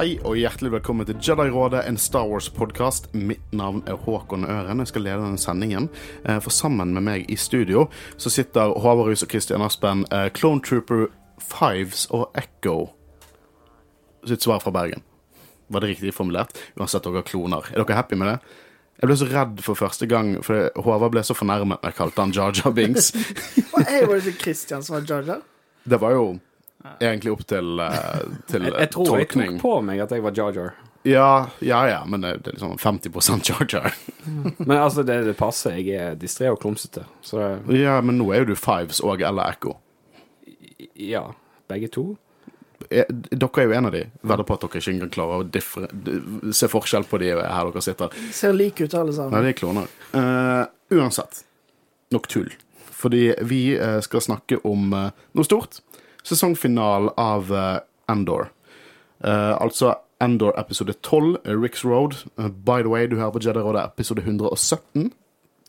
Hei og hjertelig velkommen til Jedi-rådet, en Star Wars-podkast. Mitt navn er Håkon Øren. Jeg skal lede denne sendingen. Eh, For sammen med meg i studio så sitter Håvard Rus og Christian Aspen, eh, Clone Trooper, Fives og Echo. Sitt svar fra Bergen. Var det riktig formulert? Uansett, dere er kloner. Er dere happy med det? Jeg ble så redd for første gang, for Håvard ble så fornærmet når jeg kalte han Binks. Og jeg var det Christian som var Jar? Det var jo egentlig opp til, eh, til Jeg, jeg tror jeg tok på meg at jeg var Jar Jar. Ja, ja, ja, men det det er liksom 50 Jar Jar. Men altså, det, det passer. Jeg er distré og klumsete. Så det, Ja, men nå er jo du Fives og eller Echo. ja, begge to. Er- Dere er jo en av de. Vedder på at dere ikke engang klarer å differ se forskjell på de her dere sitter. Ser like ut alle Nei, sammen. de er kloner. Uh, uansett. Nok tull. Fordi vi eh, skal snakke om eh, noe stort. Sesongfinalen av eh, Endor. Eh, altså Endor episode 12, eh, Ricks Road. Eh, by the way, du hører på Jedi-rådet episode 117.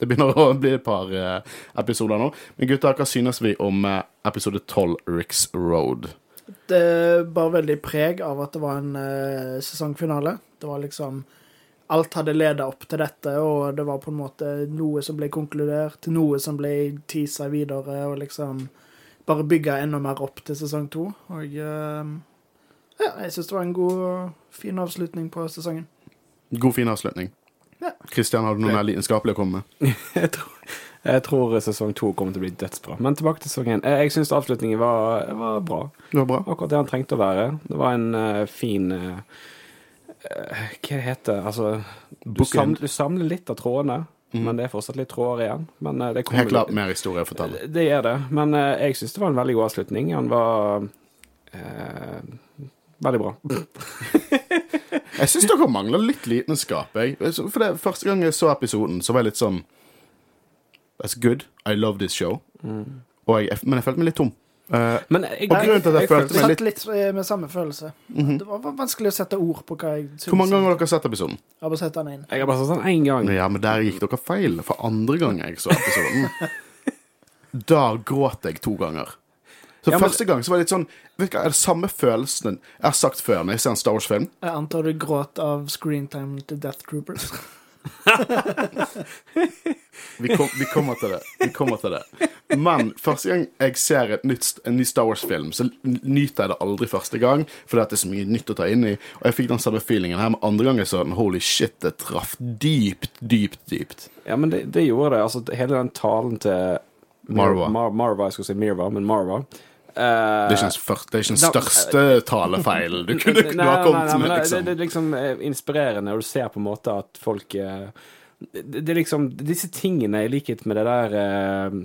Det begynner å bli et par eh, episoder nå. Men gutter, hva synes vi om eh, episode 12, Ricks Road? Det bar veldig preg av at det var en uh, sesongfinale. Det var liksom Alt hadde leda opp til dette, og det var på en måte noe som ble konkludert, noe som ble teasa videre, og liksom bare bygga enda mer opp til sesong to. Og eh, ja, jeg syns det var en god fin avslutning på sesongen. God, fin avslutning. Ja. Kristian, har du noe mer lidenskapelig å komme med? Jeg tror, jeg tror sesong to kommer til å bli dødsbra. Men tilbake til sesong én. Jeg, jeg syns avslutningen var, var bra. Det var bra. Akkurat det han trengte å være. Det var en uh, fin uh, Hva Hva det heter Altså du, sam, du samler litt av trådene, men det er fortsatt litt tråder igjen. Men eh, det kommer Helt klart mer historie å fortelle. Det er det. Men eh, jeg syns det var en veldig god avslutning. Han var eh, veldig bra. Jeg syns dere mangler litt lidenskap. Jeg. For det, Første gang jeg så episoden, så var jeg litt sånn That's good. I love this show. Og jeg, men jeg følte meg litt tom. Eh, Men jeg, Og grunnen til at jeg følte meg litt... litt eh, med samme følelse. Det var var vanskelig å sette ord på hva jeg syns. hvor mange ganger har dere sett episoden? Jeg har bare sett den inn. Jeg har bare sett den én gang. Ja, men der gikk dere feil. For andre gang jeg så episoden, da gråt jeg to ganger. Så Ja, men- Første gang så var det litt sånn vet du Er det samme følelsen Jeg har sagt før når jeg ser en Star Wars-film Jeg antar du gråt av screentime til Death Troopers. Vi, kom, vi kommer til det. Vi kommer til det. Men første gang jeg ser nytt, en ny Star Wars-film, så nyter jeg det aldri første gang, fordi det er så mye nytt å ta inn i. Og jeg fikk den samme feelingen her, men andre gang jeg så den, holy shit, det traff dypt, dypt, dypt. Ja, men det, det gjorde det. Altså, hele den talen til Marva. Mar Marva, jeg skulle si Mirva, men Marva. Eh, Det er ikke den, det ikke den Da- største talefeilen du kunne du har kommet men med, det, liksom. det er liksom eh, inspirerende, og du ser på en måte at folk eh, det, det er liksom Disse tingene, i likhet med det der uh,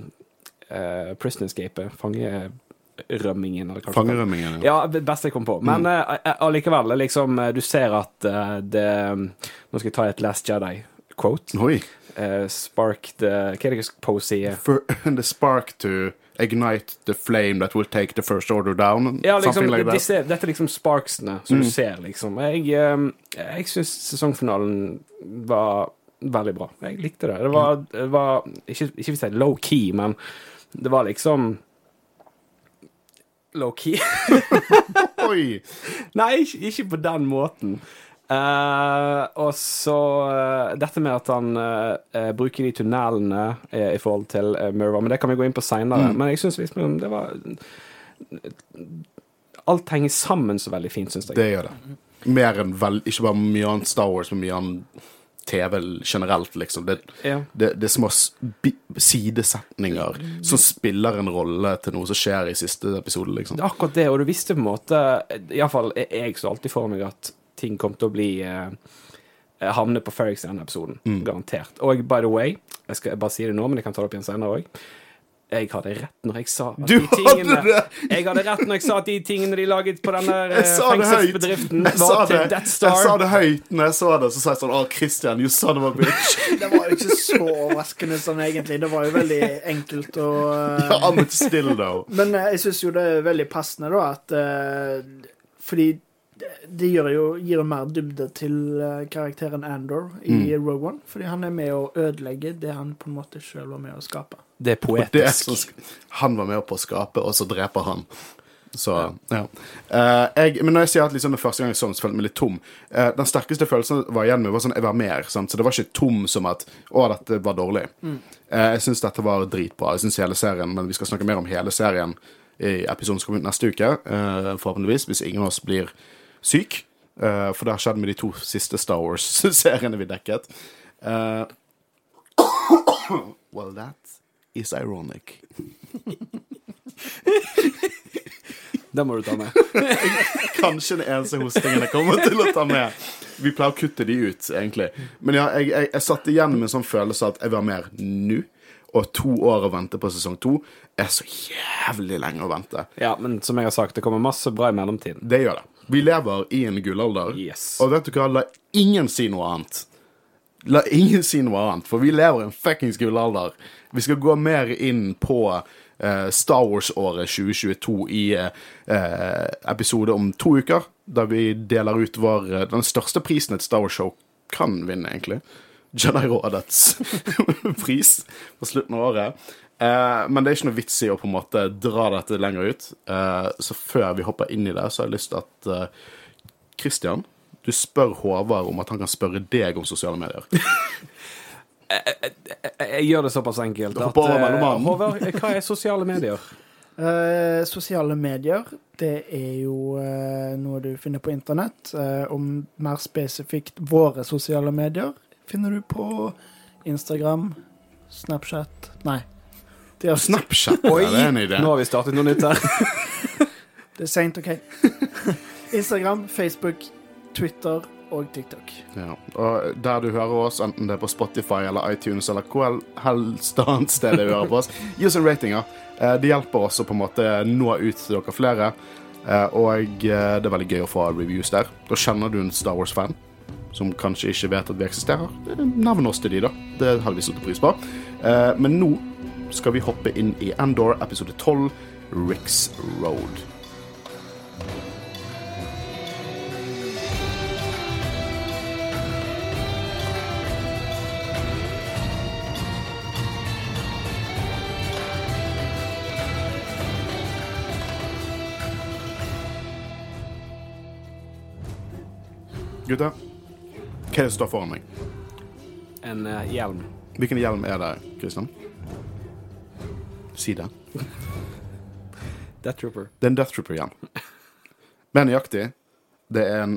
uh, Prison Escape, fangerømmingen det. Fangerømmingen, ja. Ja, det beste jeg kom på. Men eh, allikevel, liksom, du ser at det Nå skal jeg ta et Last Jedi-quote. Oi. Uh, spark the Hva er det Poe sier? The spark to ignite the flame that will take the first order down. Ja, liksom, like that. disse, dette er liksom sparksene som du ser, liksom. Jeg, um, jeg syns sesongfinalen var veldig bra. Jeg likte det. Det var, det var ikke, ikke vil si low-key, men det var liksom Low-key? Oi! Nei, ikke, ikke på den måten. Eh, og så uh, dette med at han eh, bruker de tunnelene i forhold til uh, Murva, men det kan vi gå inn på seinere. Men jeg syns liksom det var Alt henger sammen så veldig fint, syns jeg. Det gjør det. Mer enn vel, ikke bare mye annet Star Wars, men mye annet TV generelt, liksom. Det, Ja. det, det er små sidesetninger som spiller en rolle til noe som skjer i siste episode, liksom. Det er akkurat det, og du visste på en måte Iallfall jeg så alltid for meg at ting kom til å bli eh, Havne på Ferrix i denne episoden. Garantert. Og by the way, jeg skal bare si det nå, men jeg kan ta det opp igjen senere òg. Jeg hadde rett når jeg sa at Du de tingene hadde det! Jeg hadde rett når jeg sa at de tingene de laget på denne eh, fengselsbedriften, var til det, Death jeg sa det høyt når jeg så det, så sa jeg sånn Å, Christian, you son of a bitch. Det var jo ikke så overraskende sånn, egentlig. Det var jo veldig enkelt og eh, I'm still, though. Men eh, jeg syns jo det er veldig passende, da, at uh, Fordi det, det gjør jo, gir jo mer dybde til eh, karakteren Andor i Mm. Rogue One. Fordi han er med å ødelegge det han på en måte sjøl var med å skape. Det er Det er poetisk. sk- han var med på å skape, og så dreper han. Så, ja. Uh, jeg, men når jeg sier at liksom det første gang jeg så den, så følte jeg meg litt tom Uh, Den sterkeste følelsen var igjen med, var sånn jeg var mer. Sant? Så det var ikke tom som at å, dette var dårlig. Eh, jeg syns dette var dritbra. Jeg synes hele serien, Men vi skal snakke mer om hele serien i episoden som kommer ut neste uke, forhåpentligvis, hvis ingen av oss blir syk. Uh, for det har skjedd med de to siste Star Wars-seriene vi dekket. Uh, well, that is ironic. Det må du ta med. Kanskje den eneste hostingen jeg kommer til å ta med. Vi pleier å kutte de ut, egentlig. Men ja, jeg, jeg, jeg satt igjen med en sånn følelse at jeg vil ha mer nå. Og to år å vente på sesong to er så jævlig lenge å vente. Ja, men som jeg har sagt, det kommer masse bra i mellomtiden. Det gjør det. Vi lever i en gullalder. Yes. Og vet du hva, la ingen si noe annet. La ingen si noe annet, for vi lever i en fuckings gullalder. Vi skal gå mer inn på uh, Star Wars-året 2022 i uh, episode om to uker, der vi deler ut vår, uh, den største prisen et Star Wars-show kan vinne, egentlig. Jedi-rådets pris på slutten av året. Eh, men det er ikke noe vits i å på en måte dra dette lenger ut. Eh, så før vi hopper inn i det, så har jeg lyst til at eh, Christian, du spør Håvard om at han kan spørre deg om sosiale medier. Jeg, jeg gjør det såpass enkelt at eh. Håvard, hva er sosiale medier? Eh, sosiale medier, det er jo eh, noe du finner på internett. Eh, om mer spesifikt våre sosiale medier finner du på Instagram, Snapchat Nei. Det er, Snapchat, ja, det er en idé. Nå har vi startet noe nytt her. det er seint, OK? Instagram, Facebook, Twitter og TikTok. Ja. Og der du hører oss, enten det er på Spotify eller iTunes eller hvor helst annet sted du hører på oss, gi oss en rating. Eh, Det hjelper oss å på en måte nå ut til dere flere. Eh, Og eh, det er veldig gøy å få reviews der. Da kjenner du en Star Wars-fan som kanskje ikke vet at vi eksisterer. Navn Nevn oss til de, da. Det hadde vi satt pris på. Eh, Men nå skal vi hoppe inn i Andor episode 12, Ricks Road. Gutter, hva er det som står foran meg? En uh, hjelm. Hvilken hjelm er det, Kristian? Si det. Death Trooper. Det er en Death Trooper igjen. Mer nøyaktig, det er en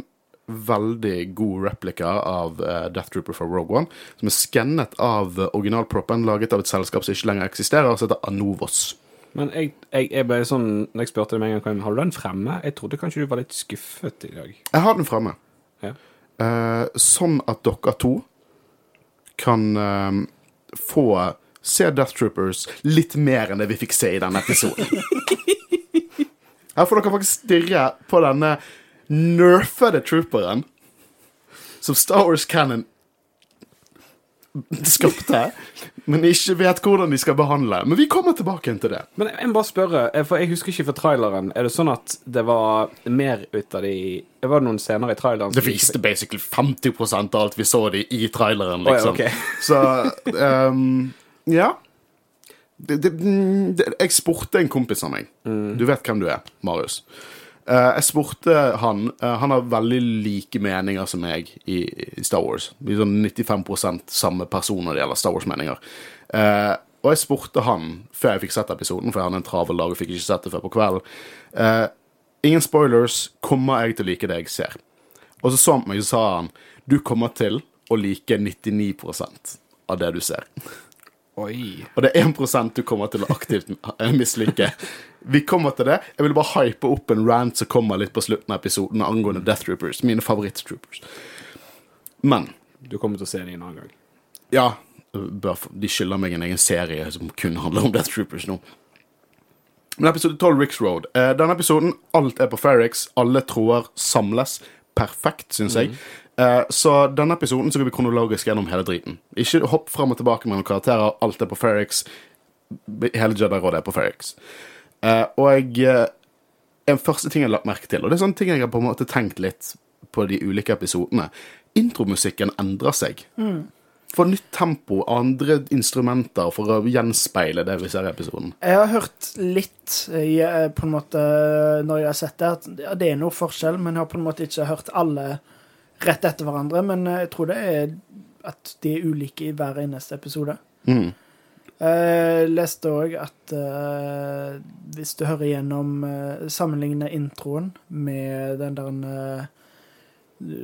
veldig god replika av uh, Death Trooper fra Rogue One, som er skannet av originalproppen, laget av et selskap som ikke lenger eksisterer, som heter Anovos. Men jeg, jeg, jeg ble sånn Når jeg spurte deg med en gang Har du den fremme, jeg trodde kanskje du var litt skuffet i dag. Jeg har den fremme. Ja. Uh, sånn at dere to kan uh, få se Death Troopers litt mer enn det vi fikk se i denne episoden. Her får dere faktisk stirre på denne nerfede trooperen som Star Wars Cannon skapte, men ikke vet hvordan de skal behandle. Men vi kommer tilbake til det. Men jeg må bare spørre, eh, for jeg husker ikke fra traileren. Er det sånn at det var mer ut av de Var det noen scener i traileren? Det viste basically 50 av alt vi så de i traileren, Å ja, liksom. Så ehm, ja. Det, det, det, jeg spurte en kompis av meg. Mm. Du vet hvem du er, Marius. Uh, jeg spurte han Uh, Han har veldig like meninger som meg i, i Star Wars. Vi er sånn 95 samme person når det gjelder Star Wars-meninger. Uh, og jeg spurte han før jeg fikk sett episoden, for jeg hadde en travel dag og fikk ikke sett det før på kvelden. Eh, ingen spoilers. Kommer jeg til å like det jeg ser? Og så så han på meg så sa han du kommer til å like 99% av det du ser. Oi. Og det er 1% du kommer til å aktivt mislykke mislike. Vi kommer til det. Jeg vil bare hype opp en rant som kommer litt på slutten av episoden angående Death Troopers. Mine favoritt-troopers. Men Du kommer til å se det en annen gang. ja, de skylder meg en egen serie som kun handler om Death Troopers nå. Men episode 12, Ricks Road. Eh, denne episoden, alt er på Ferrix. Alle tråder samles. Perfekt, syns jeg. Eh, så denne episoden så går vi kronologisk gjennom hele driten. Ikke hopp fram og tilbake mellom karakterer. Alt er på Ferrix. Hele Jedi-rådet er på Ferrix. Eh, og eh, en første ting jeg har lagt merke til, og det er sånne ting jeg har på en måte tenkt litt på de ulike episodene Intromusikken endrer seg. Få nytt tempo, andre instrumenter for å gjenspeile det vi ser i episoden. Jeg har hørt litt eh, på en måte når jeg har sett det, at det er noe forskjell, men jeg har på en måte ikke hørt alle rett etter hverandre. Men eh, jeg tror det er at de er ulike i hver eneste episode. Mm. Jeg leste òg at uh, hvis du hører gjennom uh, Sammenligne introen med den der uh,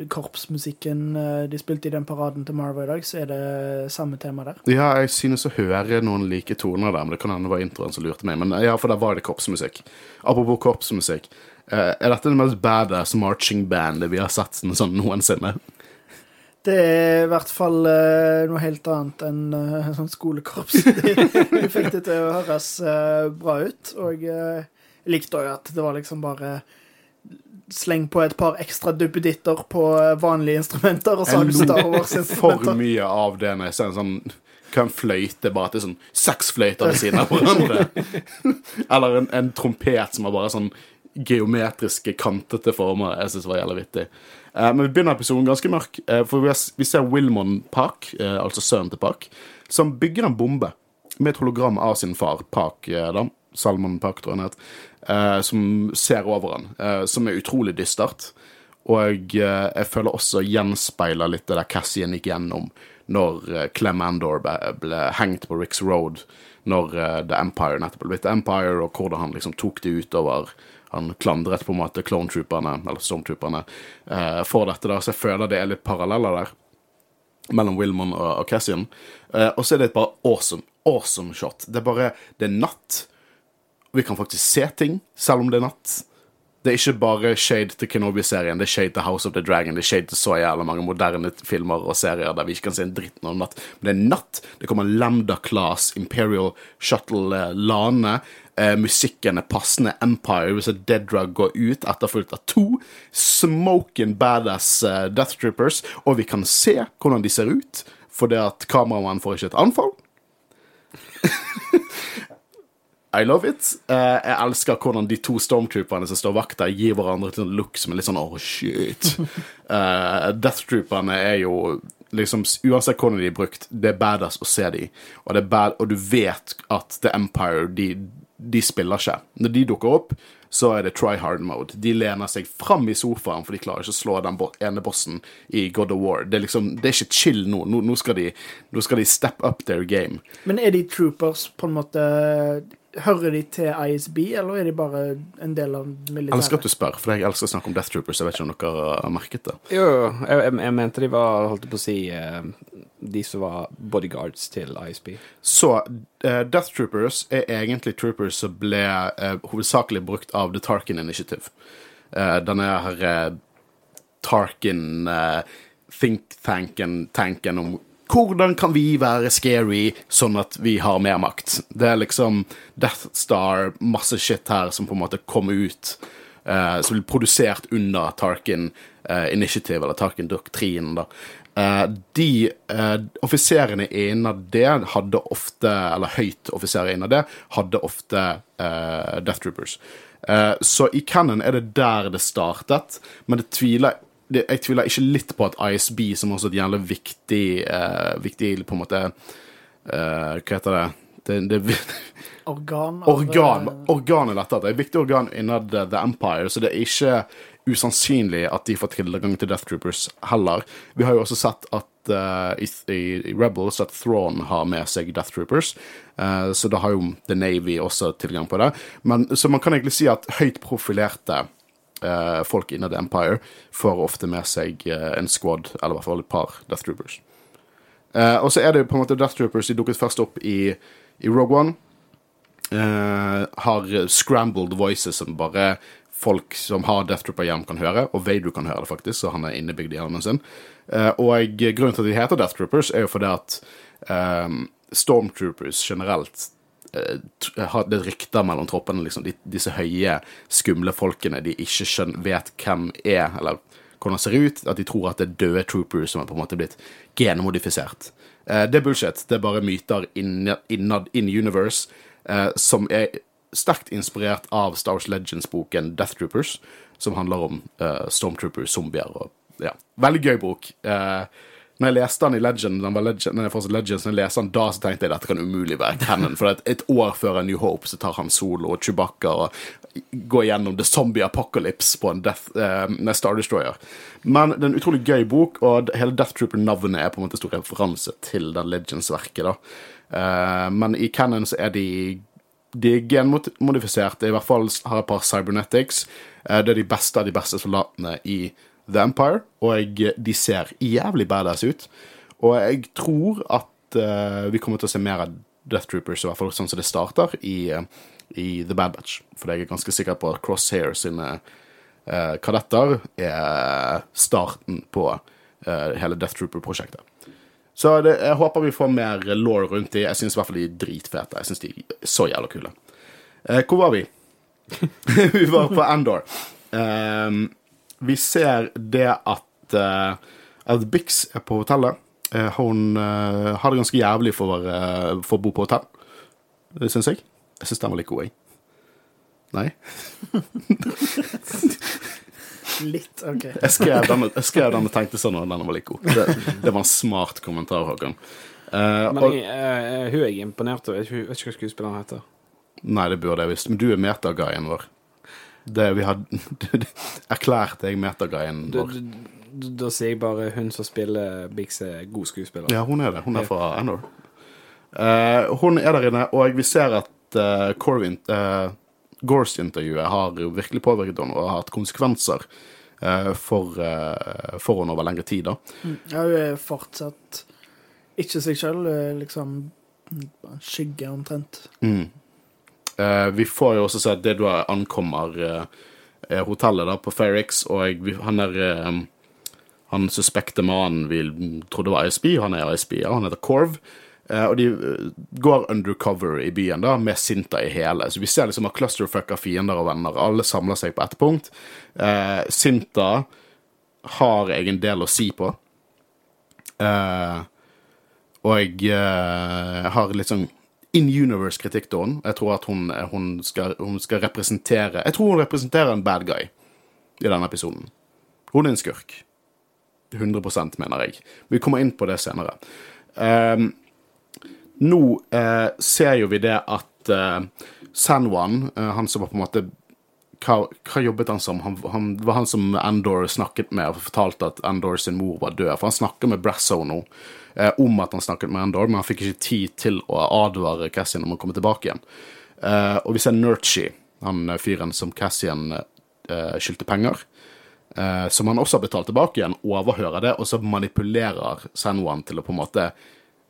korpsmusikken eh, de spilte i den paraden til Marvel i dag, så er det samme tema der. Ja, jeg synes å høre noen like toner der, men det kan hende det var introen som lurte meg. Men ja, for der var det korpsmusikk. Apropos korpsmusikk. Eh, er dette det mest badass marching bandet vi har sett sånn noensinne? Det er i hvert fall eh, noe helt annet enn uh, sånn skolekorps. De, de fikk det til å høres uh, bra ut, og jeg likte òg at det var liksom bare Sleng på et par ekstra duppeditter på vanlige instrumenter, og så har du Star for Wars-instrumenter. mye av det når jeg ser en sånn kan fløyte bare til sånn seks fløyter ved siden av hverandre. Eller en, en trompet som har bare sånn geometriske, kantete former. Jeg synes var jævlig vittig. Eh, men vi begynner episoden ganske mørk, eh, for vi, har, vi ser Wilmon Park, eh, altså sønnen til Park, som bygger en bombe med et hologram av sin far, Park, eh, da. Salmon Park, tror jeg han het. eh, som ser over han, eh, som er utrolig dystert. Og jeg føler også gjenspeiler litt det der Cassian gikk gjennom når Clem Andor ble, ble hengt på Ricks Road, når The Empire nettopp ble blitt Empire, og hvordan han liksom tok det utover Han klandret på en måte clone trooperne, eller stormtrooperne, eh, for dette. da, Så jeg føler det er litt paralleller der mellom Wilmon og, og Cassian. Eh, og så er det et bare awesome, awesome shot. Det er bare Det er natt. Vi kan faktisk se ting, selv om det er natt. Det er ikke bare shade til Kenobi-serien, det er shade til House of the Dragon, det er shade til så jævla mange moderne filmer og serier der vi ikke kan se en dritt noe er natt. Men det er natt. Det kommer Lambda Class, Imperial Shuttle eh. Eh, musikken er passende. Empire, hvis Dead Drug går ut, etterfulgt av to smoking badass eh, Death Troopers. Og vi kan se hvordan de ser ut, fordi at kameramannen får ikke et anfall. I love it. Eh, jeg elsker hvordan de to stormtrooperne som står vakt der, gir hverandre et look som er litt sånn oh shit. Eh, Death Trooperne er jo liksom Uansett hvordan de er brukt, det er badass å se dem. Og, det bad, og du vet at The Empire, de, de spiller ikke. Når de dukker opp, så er det try hard mode. De lener seg fram i sofaen, for de klarer ikke å slå den ene bossen i God of War. Det er liksom, det er ikke chill nå. Nå, nå, skal de, nå skal de step up their game. Men er de troopers på en måte Hører de til ISB, eller er de bare en del av militæret? Jeg elsker at du spør, for jeg elsker å snakke om Death Troopers. Jeg vet ikke om dere har merket det. Jo, jo, jeg, jeg, jeg mente de var, holdt jeg på å si, eh, de som var bodyguards til ISB. Så uh, Death Troopers er egentlig troopers som ble uh, hovedsakelig brukt av The Tarkin Initiative. Uh, denne her Tarkin think-tanken tanken om hvordan kan vi være scary sånn at vi har mer makt? Det er liksom Death Star, masse shit her som på en måte kommer ut. som blir produsert under Tarkin Initiative, eller Tarkin-doktrinen. da. Eh, de eh, offiserene innad det hadde ofte, eller høyt offiserer innad det, hadde ofte eh, Death Troopers. Eh, så i Cannon er det der det startet, men det tviler det, jeg tviler ikke litt på at ISB, som også er et jævlig viktig, eh, viktig på en måte eh, Hva heter det? det, det Organ? organ, organ er dette. Det er et viktig organ innad The Empire, så det er ikke usannsynlig at de får tilgang til Death Troopers heller. Vi har jo også sett at uh, i, i, Rebels at Thrawn har med seg Death Troopers, uh, så da har jo The Navy også tilgang på det. Men, så man kan egentlig si at høyt profilerte uh, folk innad i Empire får ofte med seg en squad, eller i hvert fall et par Death Troopers. Og så er det jo på en måte Death Troopers de dukket først opp i, i Rogue One. Har scrambled voices som bare folk som har Death Trooper-hjelm kan høre, og Vader kan høre det faktisk, så han er innebygd i hjelmen sin. Eh, og grunnen til at de heter Death Troopers, er jo fordi at um, Stormtroopers generelt eh, har det rykter mellom troppene, liksom, de, disse høye, skumle folkene de ikke skjønner, vet hvem er, eller hvordan ser ut, at de tror at det er døde troopers som er på en måte blitt genmodifisert. Eh, det er bullshit. Det er bare myter innad, in, in universe, eh, som er sterkt inspirert av Star Wars Legends-boken Death Troopers, som handler om uh, stormtroopers, zombier og ja. Veldig gøy bok. Uh, Når jeg leste den i Legend, den var Legend, når jeg fortsatt Legends, når jeg leste den da, så tenkte jeg dette kan umulig være canon. For et år før New Hope så tar han Solo og Chewbacca og går gjennom The Zombie Apocalypse på en Death, uh, Star Destroyer. Men det er en utrolig gøy bok, og hele Death Trooper-navnet er på en måte stor referanse til den Legends-verket. da. Uh, men i canon så er de de er genmodifiserte, i hvert fall har et par cybernetics. Eh, Det er de beste av de beste soldatene i The Empire, og de ser jævlig badass ut. Og jeg tror at eh, vi kommer til å se mer av Death Troopers, i hvert fall sånn som det starter, i, eh, i The Bad Batch. For jeg er ganske sikker på at Crosshair sine kadetter er starten på hele Death Trooper-prosjektet. Så det, jeg håper vi får mer law rundt de. Jeg syns i hvert fall de er dritfete. Jeg syns de er så jævla kule. Eh, hvor var vi? vi var på Endor. Eh, vi ser det at, eh, at Bix er på hotellet. Eh, hun eh, har det ganske jævlig for, for å bo på hotell. Syns jeg. Jeg syns den var litt god, jeg. Nei? Litt, OK. Jeg skrev den, jeg skrev den og tenkte sånn at den var litt god. Det, det var en smart kommentar, Håkon. Uh, Men og, jeg, uh, hun er jeg imponert over. Jeg vet ikke hva skuespilleren heter. nei, det burde jeg visst. Men du er metaguyen vår. Det vi har Erklærte jeg metaguyen vår? da, da sier jeg bare hun som spiller Bix, er god skuespiller. Ja, hun er det. Hun er fra Endor. Uh, hun er der inne, og vi ser at uh, Corvin uh, Gorse-intervjuet har jo virkelig påvirket henne og har hatt konsekvenser eh, for, eh, for henne over lengre tid. da. Ja, hun er fortsatt ikke seg sjøl, liksom skygge omtrent. Mm. Eh, vi får jo også se at det da ankommer hotellet da på Fairix, og han er Han suspekte mannen vi trodde var ISB, han er ISB, ja, han heter Corv. Eh, og de eh, går undercover i byen da, med Sinta i hele. Så vi ser liksom at clusterfuck av fiender og venner. Alle samler seg på ett punkt. Eh, Sinta har jeg en del å si på. Eh, og jeg eh, har litt sånn in universe-kritikk til henne. Jeg tror at hun, hun, skal, hun skal representere Jeg tror hun representerer en bad guy i denne episoden. Hun er en skurk. 100% mener jeg. Vi kommer inn på det senere. Ehm, nå eh, ser jo vi det at eh, Sanwan, eh, han som var på en måte hva, hva jobbet han som? Han, han, var han som Endor snakket med og fortalte at Endor sin mor var død. For han snakker med Brasso nå eh, om at han snakket med Endor, men han fikk ikke tid til å advare Cassian om å komme tilbake igjen. Eh, og vi ser Nurchi, han eh, fyren som Cassian eh, skyldte penger. som han også har betalt tilbake igjen, overhører det, og så manipulerer Sanwan til å på en måte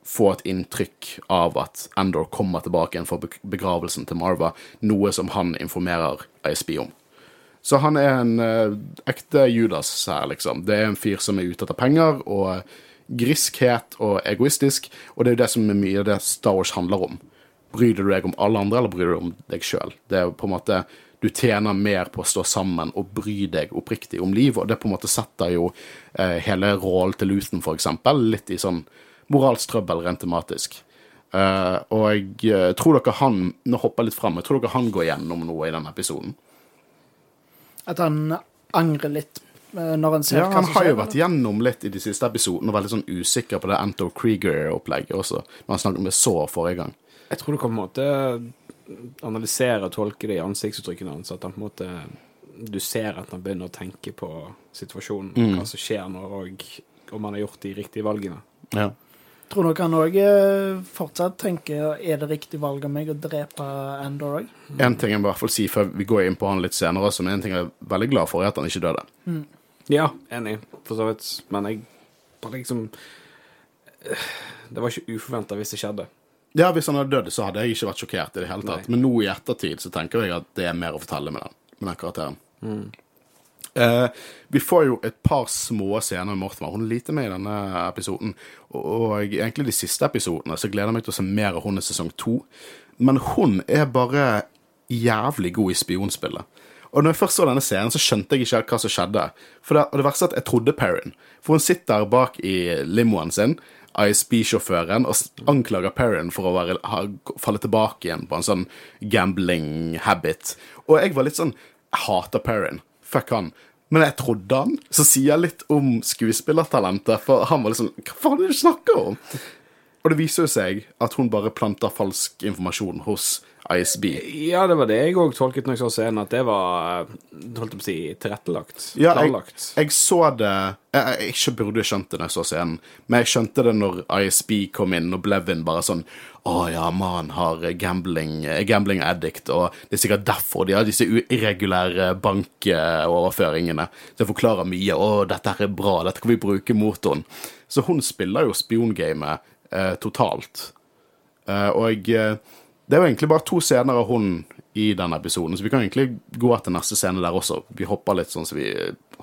få et inntrykk av at Endor kommer tilbake igjen for begravelsen til Marva, noe som han informerer ISB om. Så han er en eh, ekte Judas her, liksom. Det er en fyr som er ute etter penger og griskhet og egoistisk, og det er jo det som er mye av det Star Wars handler om. Bryr du deg om alle andre, eller bryr du deg om deg sjøl? Det er på en måte Du tjener mer på å stå sammen og bry deg oppriktig om livet, og det på en måte setter jo eh, hele rollen til Luton, for eksempel, litt i sånn moralsk trøbbel rent tematisk. Uh, og jeg eh, tror dere han Nå hopper jeg litt fram. Jeg tror dere han går gjennom noe i denne episoden. At han angrer litt eh, når han ser Ja, hva Han har jo vært gjennom litt i de siste episodene og vært litt sånn usikker på det Anto Krieger-opplegget også, når han snakket om det så forrige gang. Jeg tror du kan på en måte analysere og tolke det i ansiktsuttrykkene hans. At han på en måte Du ser at han begynner å tenke på situasjonen, Mm. hva som skjer nå, og om han har gjort de riktige valgene. Ja. Tror dere han òg fortsatt tenker er det riktig valg av meg å drepe Andor òg? En ting jeg må i hvert fall si før vi går inn på han litt senere men en ting jeg er veldig glad for, er at han ikke døde. Ja, enig, for så vidt. Men jeg bare liksom eh, Det var ikke uforventa hvis det skjedde. Ja, Hvis han hadde dødd, så hadde jeg ikke vært sjokkert i det hele tatt. Nei. Men nå i ettertid så tenker jeg at det er mer å fortelle med den, med den karakteren. Eh, vi får jo et par små scener med Mortimer. Hun er lite med i denne episoden. Og, egentlig de siste episodene så gleder jeg meg til å se mer av hun i sesong to. Men hun er bare jævlig god i spionspillet. Og når jeg først så denne scenen, så skjønte jeg ikke hva som skjedde. For det, og det verste er at jeg trodde Perrin. For hun sitter bak i limoen sin, ISB-sjåføren, og anklager Perrin for å være, ha, falle tilbake igjen på en sånn gambling habit. Og jeg var litt sånn Jeg hater Perrin. Fuck han. Men jeg trodde han, som sier litt om skuespillertalentet. For han var liksom Hva faen er det du snakker om? Og det viser jo seg at hun bare planter falsk informasjon hos ISB. Ja, det var det jeg òg tolket når jeg så scenen, at det var holdt jeg på å si, tilrettelagt. Ja, jeg, planlagt. jeg så det Jeg, jeg ikke burde skjønt det når jeg så scenen, men jeg skjønte det når ISB kom inn, og Blevin bare sånn Å ja, mannen har gambling, er gambling addict, og det er sikkert derfor de har disse irregulære bankoverføringene. Så det forklarer mye. Å, dette her er bra, dette kan vi bruke mot henne. Så hun spiller jo spiongamet eh, totalt. Eh, og eh, det er jo egentlig bare to scener av hun i denne episoden, så vi kan egentlig gå etter neste scene der også. Vi hopper litt sånn som vi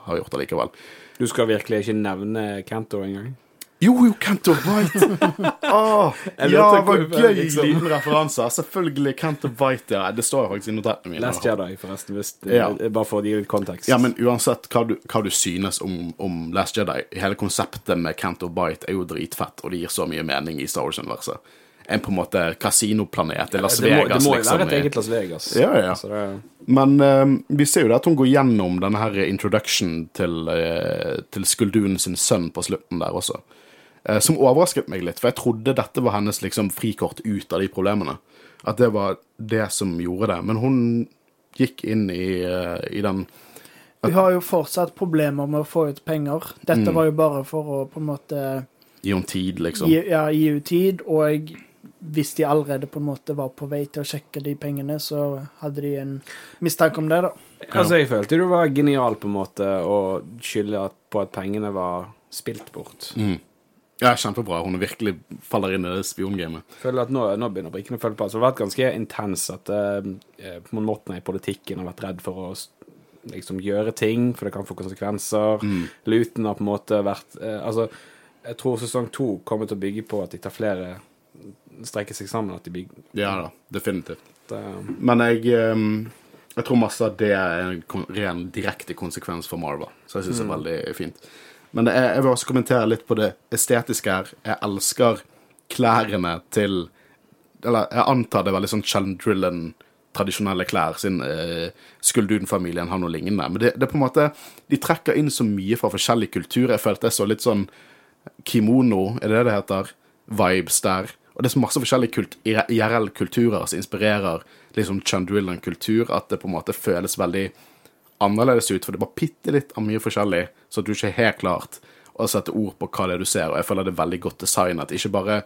har gjort allikevel. Du skal virkelig ikke nevne Cantor engang? Jo, jo, Cantor White! Åh, ja, hva gøy liksom. liten referanse. Selvfølgelig Cantor White, ja. Det står jo faktisk i notatene mine. Last Jedi, forresten. Hvis, Ja. Bare for å gi litt kontekst. Ja, men uansett hva du, hva du synes om, om Last Jedi, hele konseptet med Cantor White er jo dritfett, og det gir så mye mening i Star Wars-universet. En på en måte kasinoplanet i Las det må, Vegas, det må jo liksom. være et eget Las Vegas. Ja, ja. Altså, det, Men uh, vi ser jo det at hun går gjennom denne her introduction til, uh, til Skuldun sin sønn på slutten der også. Uh, som overrasket meg litt, for jeg trodde dette var hennes liksom frikort ut av de problemene. At det var det som gjorde det. Men hun gikk inn i, uh, i den Vi har jo fortsatt problemer med å få ut penger. Dette Mm. var jo bare for å på en måte Gi henne tid, liksom. gi, ja, gi ut tid, og hvis de allerede på en måte var på vei til å sjekke de pengene, så hadde de en mistanke om det, da. altså, jeg følte du var genial på en måte å skylde på at pengene var spilt bort. Mm. Ja, kjempebra. Hun virkelig faller inn i det spiongamet. føler at nå, nå begynner brikkene å følge på. Altså, det har vært ganske intens at uh, måten i politikken har vært redd for å liksom gjøre ting, for det kan få konsekvenser. Mm. Luten har på en måte vært uh, Altså, jeg tror sesong to kommer til å bygge på at de tar flere strekker seg sammen. At de bygger Ja da, definitivt. eh, Men jeg ehm, Jeg tror masse av det er en ren direkte konsekvens for Marva. Så jeg syns det er veldig fint. Men det er, jeg vil også kommentere litt på det estetiske her. Jeg elsker klærne til Eller jeg antar det er veldig sånn Chandrillan tradisjonelle klær, siden eh, Skulduden-familien har noe lignende. Men det, det er på en måte De trekker inn så mye fra forskjellige kulturer. Jeg følte jeg så litt sånn kimono, er det det det heter? Vibes der. Og det er så masse forskjellige kult IRL-kulturer som inspirerer liksom Chandrillan-kultur, at det på en måte føles veldig annerledes ut, for det er bare bitte litt av mye forskjellig, så at du ikke er helt klart å sette ord på hva det er du ser. Og jeg føler det er veldig godt designet. Ikke bare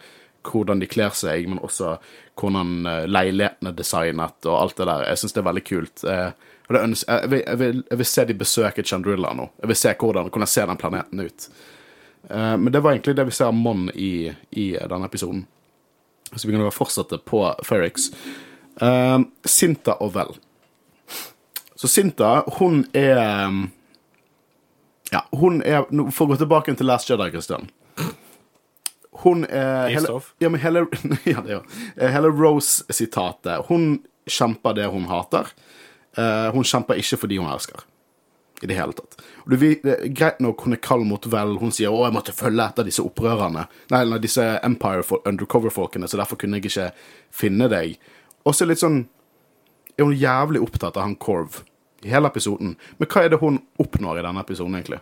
hvordan de kler seg, men også hvordan leilighetene leiligheten er designet og alt det der. Jeg syns det er veldig kult. Eh, jeg, vil, jeg, vil, jeg vil se de besøke Chandrilla nå. Jeg vil se hvordan, hvordan ser den planeten ut. Eh, men det var egentlig det vi ser av Mon i, i denne episoden. Så vi kan bare fortsette på Ferrix. Uh, Sinta og Vel. Så Sinta, hun er Ja, hun er For å gå tilbake til Last Jedi, Christian. Hun er hele, ja, men hele, ja, det, ja. Eh, hele Rose-sitatet. Hun kjemper det hun hater. Uh, hun kjemper ikke fordi hun elsker. I det hele tatt. Du, det er greit nok hun er kald mot vel. Hun sier 'Å, jeg måtte følge etter disse opprørerne'. Nei, eller disse Empire undercover-folkene, så derfor kunne jeg ikke finne deg. Og så litt sånn Er hun jævlig opptatt av han Korv i hele episoden. Men hva er det hun oppnår i denne episoden, egentlig?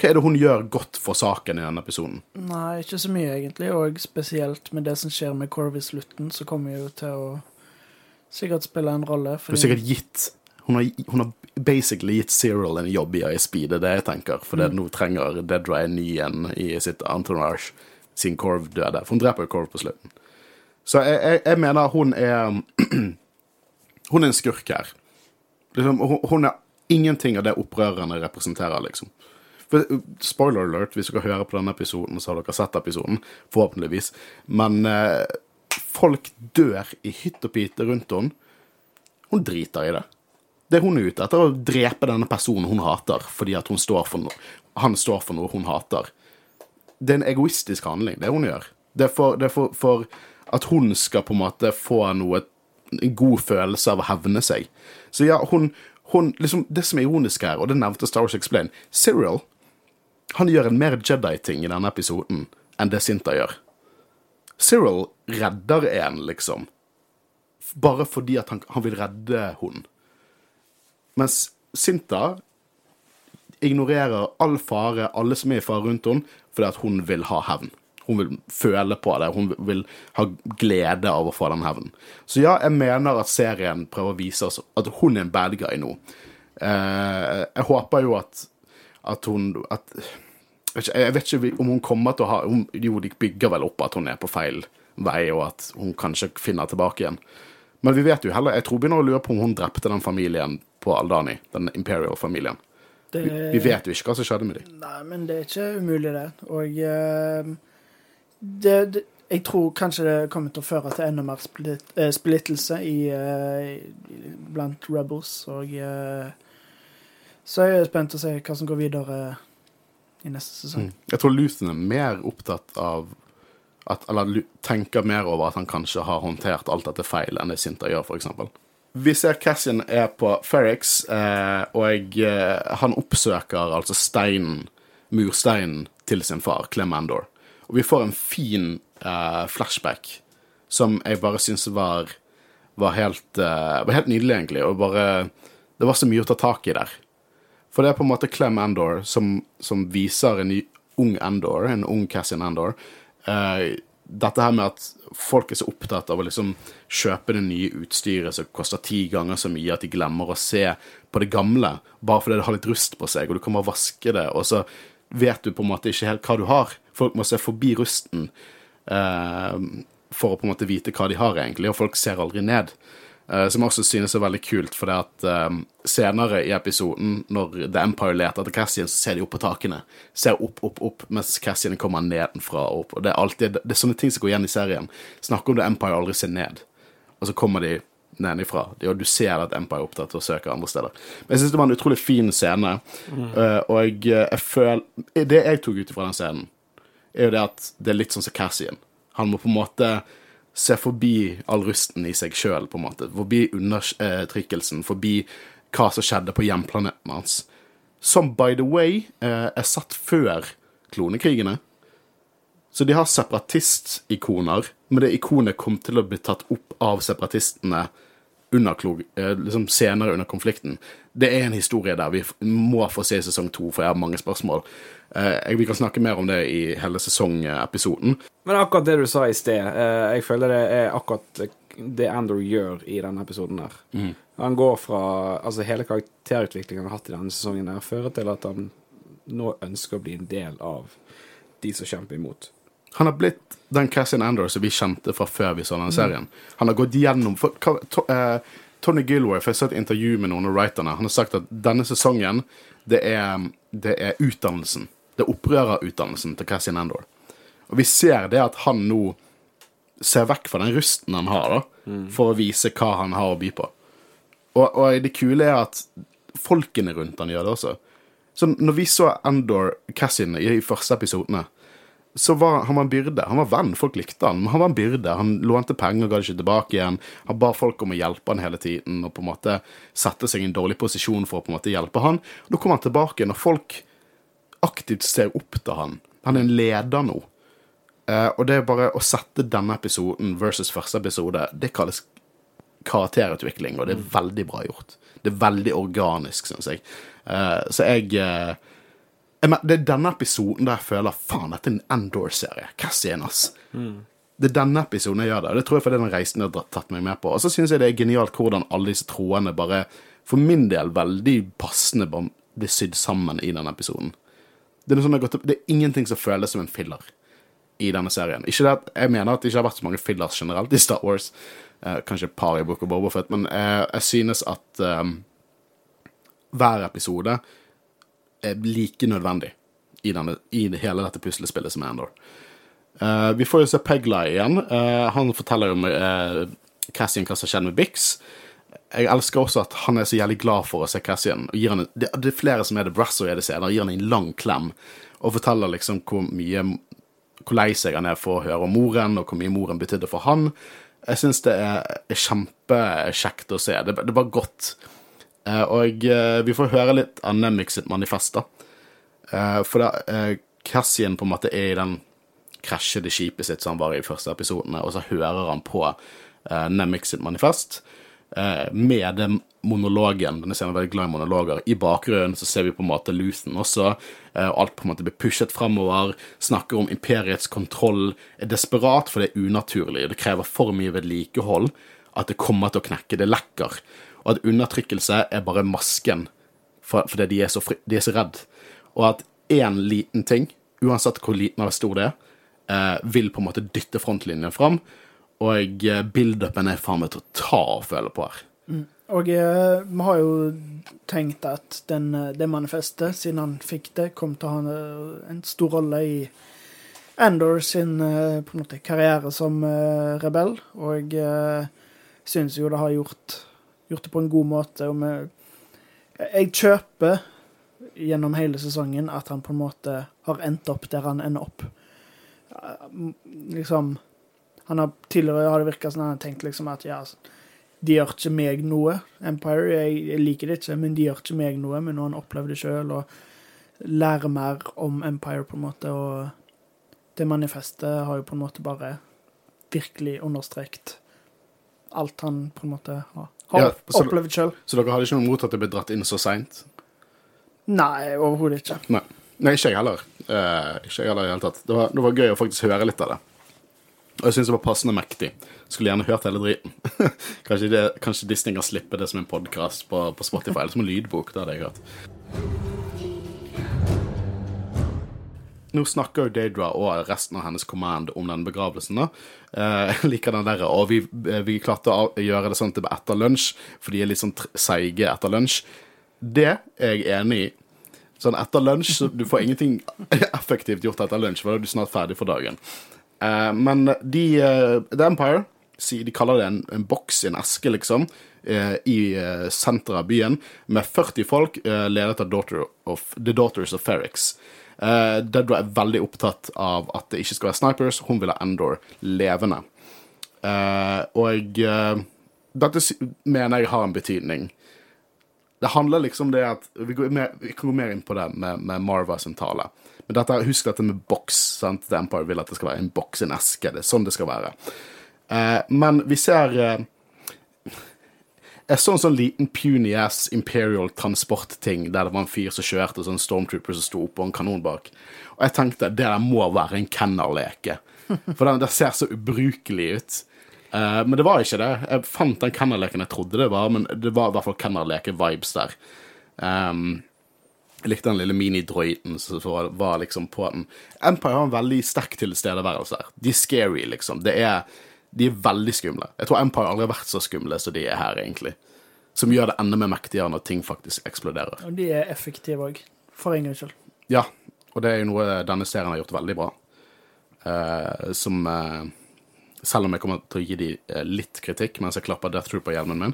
Hva er det hun gjør godt for saken i denne episoden? Nei, ikke så mye, egentlig. Og spesielt med det som skjer med Korv i slutten, så kommer jo til å sikkert spille en rolle. Hun har sikkert gitt Hun har, hun har basically gitt Cyril en jobb i ISB, det er det jeg tenker. For det nå trenger Dedra en ny en i sitt entourage siden Corv døde. For hun dreper jo Corv på slutten. Så jeg, jeg, jeg mener hun er Hun er en skurk her. Liksom, hun, hun er ingenting av det opprørerne representerer, liksom. For, spoiler alert, hvis dere hører på denne episoden, så har dere sett episoden. Forhåpentligvis. Men eh, folk dør i hytt og pite rundt henne. Hun driter i det. Det hun er ute etter, er å drepe denne personen hun hater, fordi at står noe. han står for noe hun hater. Det er en egoistisk handling, det hun gjør. Det er for, det er for, for at hun skal på en måte få noe en god følelse av å hevne seg. Så ja, hun, hun liksom, Det som er ironisk her, og det nevnte Star Wars Explain Cyril han gjør en mer Jedi-ting i denne episoden enn det Sinta gjør. Cyril redder en, liksom. Bare fordi at han, han vil redde hun. Mens Sinta ignorerer all fare, alle som er i fare rundt henne, fordi at hun vil ha hevn. Hun vil føle på det, hun vil ha glede av å få den hevnen. Så ja, jeg mener at serien prøver å vise oss at hun er en bad guy nå. Eh, jeg håper jo at, at hun at, Jeg vet ikke om hun kommer til å ha hun, Jo, de bygger vel opp at hun er på feil vei, og at hun kanskje finner tilbake igjen. Men vi vet jo heller Jeg tror begynner å lure på om hun drepte den familien på Aldani, den Imperial-familien. Det, Vi, vi vet jo ikke hva som skjedde med dem. Nei, men det er ikke umulig, det. Og uh, det, det, jeg tror kanskje det kommer til å føre til enda mer splitt, eh, splittelse i, eh, blant rebels. Og eh, så er jeg spent å se hva som går videre i neste sesong. Mm. Jeg tror Luthen er mer opptatt av at, Eller tenker mer over at han kanskje har håndtert alt dette feil enn det Sinta gjør, f.eks. Vi ser Cassian er på Ferrix, eh, og eh, han oppsøker altså steinen, mursteinen, til sin far, Clem Andor. Og vi får en fin eh, flashback som jeg bare syns var, var, helt, eh, var helt nydelig, egentlig. Og bare Det var så mye å ta tak i der. For det er på en måte Clem Andor som, som viser en ny ung Andor, en ung Cassian Andor. Eh, dette her med at folk er så opptatt av å liksom kjøpe det nye utstyret som koster ti ganger så mye at de glemmer å se på det gamle, bare fordi det har litt rust på seg, og du kommer og vaske det, og så vet du på en måte ikke helt hva du har. Folk må se forbi rusten eh, for å på en måte vite hva de har, egentlig, og folk ser aldri ned. Eh, som jeg også synes er veldig kult, for det at um, senere i episoden, når The Empire leter etter Cassian, så ser de opp på takene. Ser opp, opp, opp, mens Cassian kommer nedenfra og opp. Og det er alltid det er sånne ting som går igjen i serien. Snakker om The Empire aldri ser ned. Og så kommer de nedenifra. Og du ser at Empire er opptatt av å søke andre steder. Men jeg syns det var en utrolig fin scene, eh, og jeg føler Det jeg tok ut fra den scenen, er jo det at det er litt sånn som Cassian. Han må på en måte se forbi all rusten i seg sjøl, på en måte. Forbi undertrykkelsen, forbi hva som skjedde på hjemplaneten hans. Som, by the way, eh, er satt før klonekrigene. Så de har separatistikoner, men det ikonet kom til å bli tatt opp av separatistene under eh, liksom senere under konflikten. Det er en historie der vi må få se sesong to, for jeg har mange spørsmål. Eh, vi kan snakke mer om det i hele sesongepisoden. Men akkurat det du sa i sted, eh, jeg føler det er akkurat det Andrew gjør i denne episoden her. Han går fra Altså, hele karakterutviklingen han har hatt i denne sesongen, der, fører til at han nå ønsker å bli en del av de som kjemper imot. Han har blitt den Cassian Andor som vi kjente fra før vi så denne serien. Han har gått gjennom for, to, eh, Tony for jeg så et intervju med noen av writerne, han har sagt at denne sesongen, det er, det er utdannelsen. Det er opprørerutdannelsen til Cassian Endor. Og vi ser det at han nå ser vekk fra den rusten han har, da, for å vise hva han har å by på. Og, og det kule er at folkene rundt han gjør det også. Så når vi så Endor Cassian i de første episodene, så var han var en byrde. Han var venn, folk likte han, men han var en byrde. Han lånte penger, ga det ikke tilbake igjen. Han ba folk om å hjelpe han hele tiden, og på en måte sette seg i en dårlig posisjon for å på en måte hjelpe han. Og da kom han tilbake når folk aktivt ser opp til han. Han er en leder nå. Eh, og det er bare å sette denne episoden versus første episode, det kalles karakterutvikling, og det er veldig bra gjort. Det er veldig organisk, syns jeg. Eh, så jeg eh, jeg Det er denne episoden der jeg føler faen, dette er en Endor-serie. Cassian, ass. Det er denne episoden jeg gjør det. og Det tror jeg fordi den reisen har tatt meg med på. Og så syns jeg det er genialt hvordan alle disse troene bare, for min del, veldig passende blir sydd sammen i denne episoden. Det er, sånn det, det er ingenting som føles som en filler i denne serien. At, Jeg mener at det ikke har vært så mange fillers generelt i Star Wars. Eh, kanskje et par i Book of Boba Fett, men eh, jeg synes at eh, hver episode er like nødvendig i, denne, i hele dette puslespillet som er Endor. Eh, vi får jo se Pegla igjen. Eh, han forteller om uh, Cassian hva som skjedde med Bix. Jeg elsker også at han er så jævlig glad for å se Cassian. Og gir han en, det, det er flere som er det Brasso i det senere, gir han en lang klem og forteller liksom hvor mye hvor lei seg han er for å høre om moren, og hvor mye moren betydde for han. Jeg syns det er, er kjempekjekt å se. Det, det er bare godt. Eh, og eh, vi får høre litt av Nemix sitt manifest, da. Eh, for da eh, Cassian på en måte er i den krasjede skipet sitt som han var i første episodene, og så hører han på uh, Nemix sitt manifest. Eh, med den monologen Denne scenen er veldig glad i monologer. I bakgrunnen så ser vi på en måte Luthen også, eh, alt på en måte blir pushet framover. Snakker om imperiets kontroll. Er desperat, for det er unaturlig. Det krever for mye vedlikehold at det kommer til å knekke. Det lekker. Og at undertrykkelse er bare masken for, fordi de er så, fri, de er så redd. Og at én liten ting, uansett hvor liten eller stor det er, eh, vil på en måte dytte frontlinjen fram. Og eh, build-upen er faen meg til å ta og føle på her. Og eh, vi har jo tenkt at den, eh, det manifestet, siden han fikk det, kom til å ha en, eh, en stor rolle i Endor sin eh, måte karriere som eh, rebell. Og jeg syns jo det har gjort, gjort det på en god måte. Og vi, jeg kjøper gjennom hele sesongen at han på en måte har endt opp der han ender opp. Eh, Liksom Han har tidligere har det virka som han har tenkt liksom at ja, de gjør ikke meg noe. Empire, jeg, jeg liker det ikke, men de gjør ikke meg noe. Men når han opplever det sjøl og lærer mer om Empire, på en måte, og det manifestet har jo på en måte bare virkelig understreket alt han på en måte har, har Ja, så- opplevd sjøl. Så dere hadde ikke noe mot at det ble dratt inn så seint? Nei, overhodet ikke. Nei. Nei, ikke jeg heller. Uh, ikke jeg heller i det hele tatt. Det var, det var gøy å faktisk høre litt av det. Og jeg syns det var passende mektig. Skulle gjerne hørt hele driten. kanskje, det, kanskje Disney kan slippe det som en podkast på, på Spotify, eller som en lydbok. Det hadde jeg hørt. Nå snakker jo Daedra og resten av hennes command om den begravelsen. da. Eh, Jeg liker den der, og vi, vi klarte å gjøre det sånn at det ble etter lunsj, for de er litt sånn seige etter lunsj. Det er jeg enig i. Sånn etter lunsj, så du får ingenting effektivt gjort etter lunsj, for da er du snart ferdig for dagen. Eh, men de, uh, The Empire, de kaller det en, en boks, en eske, liksom, uh, i senteret av byen, med 40 folk, ledet av Daughter of, The Daughters of Ferrix. Uh, Dedra er veldig opptatt av at det ikke skal være snipers. Hun vil ha Endor levende. Og dette mener jeg har en betydning. Det handler liksom det at Vi, går mer, vi kan gå mer inn på det med, med Marva sin tale. Men dette, husk dette med boks. The Empire vil at det skal være en boks, en eske. Det er sånn det skal være. Eh, men vi ser eh, Jeg så en sånn liten puny ass Imperial transportting der det var en fyr som kjørte, og sånn stormtrooper som sto oppå en kanon bak. Og jeg tenkte det der må være en kennelleke. For den, det ser så ubrukelig ut. Eh, men det var ikke det. Jeg fant den kennelleken jeg trodde det var, men det var i hvert fall kennelleke-vibes der. Um, jeg likte den lille minidroiden som var, liksom på den. Empire har en veldig sterk tilstedeværelse her. De er scary, liksom. Det er, de er veldig skumle. Jeg tror Empire aldri har vært så skumle som de er her, egentlig. Som gjør det enda mer mektigere når ting faktisk eksploderer. Og de er effektive òg, for en gangs skyld. Ja, og det er jo noe denne serien har gjort veldig bra. Uh, som uh, Selv om jeg kommer til å gi de eh, litt kritikk mens jeg klapper Death Trooper-hjelmen min,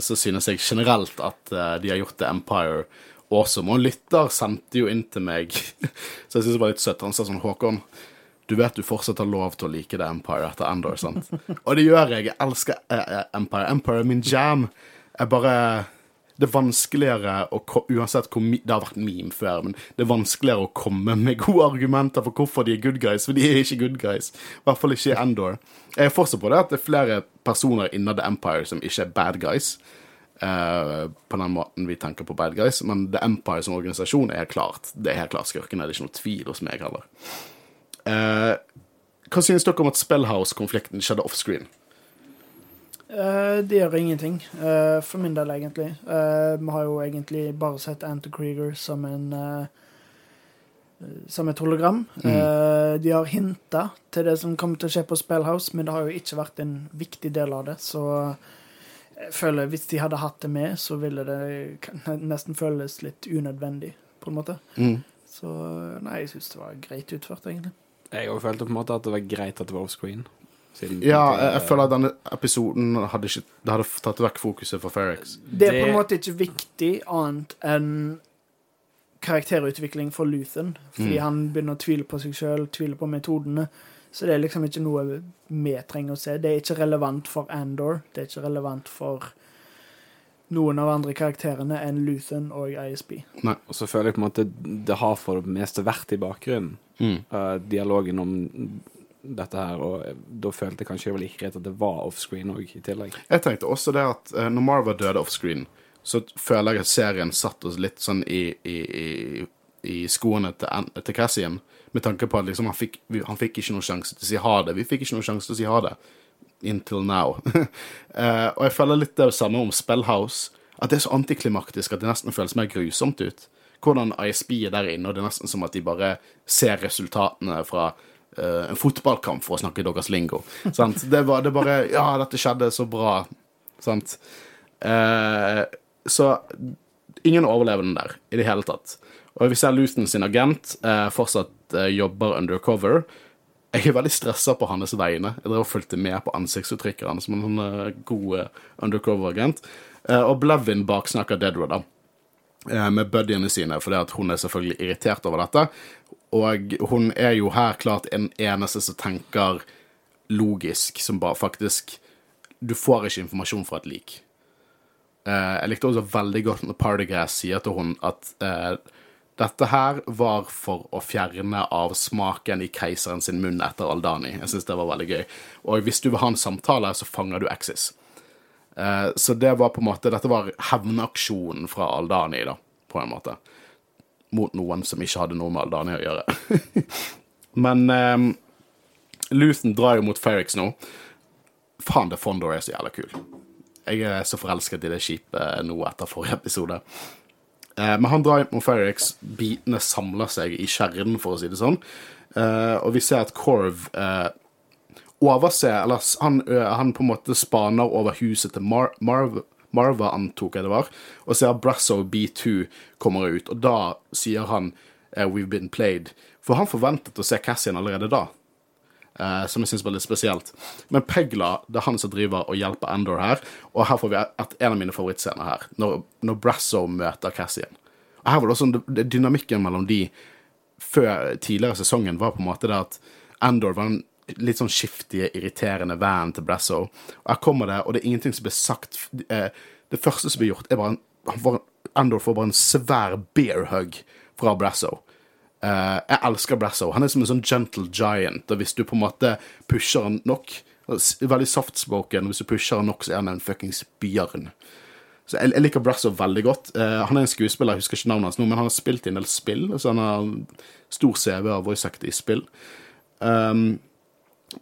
så synes jeg generelt at de har gjort The Empire awesome. Og lytter sendte jo inn til meg Så jeg synes det var litt søtt. Han sa sånn Håkon, du vet du fortsatt har lov til å like The Empire etter Endor, sant? Og det gjør jeg. Jeg elsker eh, eh, Empire. Empire er min jam. Jeg bare det er vanskeligere å Uansett hvor Det har vært meme før, men det er vanskeligere å komme med gode argumenter for hvorfor de er good guys, for de er ikke good guys. I hvert fall ikke i Endor. Jeg er fortsatt på det at det er flere personer innad The Empire som ikke er bad guys. Eh, på den måten vi tenker på bad guys, men The Empire som organisasjon er klart. Det er helt klart skurkene. Det er ikke noe tvil hos meg heller. Eh, hva synes dere om at Spellhouse-konflikten skjedde offscreen? Uh, det gjør ingenting, uh, for min del, egentlig. Uh, vi har jo egentlig bare sett Anto Krieger som en som et hologram. Eh, de har hinta til det som kommer til å skje på Spellhouse, men det har jo ikke vært en viktig del av det. Så jeg føler hvis de hadde hatt det med, så ville det nesten føles litt unødvendig, på en måte. Mm. Så nei, jeg syns det var greit utført, egentlig. Jeg òg følte på en måte at det var greit at det var offscreen. siden- Ja, jeg, jeg føler at denne episoden hadde ikke Det hadde tatt vekk fokuset fra Ferrix. Det er på en måte ikke viktig annet enn karakterutvikling for Luthen. Fordi Mm. han begynner å tvile på seg sjøl, tvile på metodene. Så det er liksom ikke noe vi trenger å se. Det er ikke relevant for Andor. Det er ikke relevant for noen av andre karakterene enn Luthen og ISB. Og så føler jeg på en måte det har for det meste vært i bakgrunnen. Mm. uh, dialogen om dette her, og da følte jeg kanskje det var like greit at det var offscreen òg, i tillegg. Jeg tenkte også det at uh, når Marva døde offscreen, så føler jeg at serien satt oss litt sånn i, i, i, i skoene til, til Cassian, med tanke på at liksom han fikk, han fikk ikke noen sjanse til å si ha det. Vi fikk ikke noen sjanse til å si ha det. Until now. uh, og jeg føler litt det samme om Spellhouse. At det er så antiklimaktisk at det nesten føles mer grusomt ut. Hvordan ISB er der inne, og det er nesten som at de bare ser resultatene fra uh, en fotballkamp, for å snakke deres lingo. sant? Det var det bare Ja, dette skjedde så bra. Sant? Uh, så ingen overlevende der i det hele tatt. Og vi ser Luton sin agent eh, fortsatt eh, jobber undercover. Jeg er veldig stressa på hans vegne. Jeg drev og fulgte med på ansiktsuttrykket hans som en eh, god undercover-agent. Og Blevin baksnakker Dedra, da. Med buddyene sine, fordi at hun er selvfølgelig irritert over dette. Og hun er jo her klart en eneste som tenker logisk, som bare faktisk Du får ikke informasjon fra et lik. Jeg likte også veldig godt når Partygas sier til hun at dette her var for å fjerne av smaken i keiseren sin munn etter Aldani. Jeg syns det var veldig gøy. Og hvis du vil ha en samtale, så fanger du Axis. Eh, så det var på en måte Dette var hevnaksjonen fra Aldani, da, på en måte. Mot noen som ikke hadde noe med Aldani å gjøre. Men eh, Luthen drar jo mot Ferrix nå. Faen, det Fondor er så jævla kul. Jeg er så forelsket i det skipet nå etter forrige episode. Eh, men han drar inn på Ferrix, bitene samler seg i kjernen, for å si det sånn. Eh, og vi ser at Corv eh, overser Eller han, han på en måte spaner over huset til Mar Marv Marva, antok jeg det var, og ser Brasso B2 kommer ut. Og da sier han 'We've been played'. For han forventet å se Cassian allerede da. Eh, som jeg syns var litt spesielt. Men Pegla det er han som driver og hjelper Andor her, og her får vi et, en av mine favorittscener her, når, når Brasso møter Cassian. Og her var det også det- dynamikken mellom de før tidligere sesongen var på en måte det at Andor var en litt sånn skiftige, irriterende van til Brasso. Og her kommer det, og det er ingenting som blir sagt eh, Det første som blir gjort, er bare en, Endor får, bare en svær bear hug fra Brasso. Eh, jeg elsker Brasso. Han er som en sånn gentle giant, og hvis du på en måte pusher han nok Veldig softspoken. Hvis du pusher han nok, så er han en fuckings bjørn. Så jeg, jeg liker Brasso veldig godt. Uh, han er en skuespiller, jeg husker ikke navnet hans nå, men han har spilt i en del spill. Så han har stor CV av voice actor i spill. Um,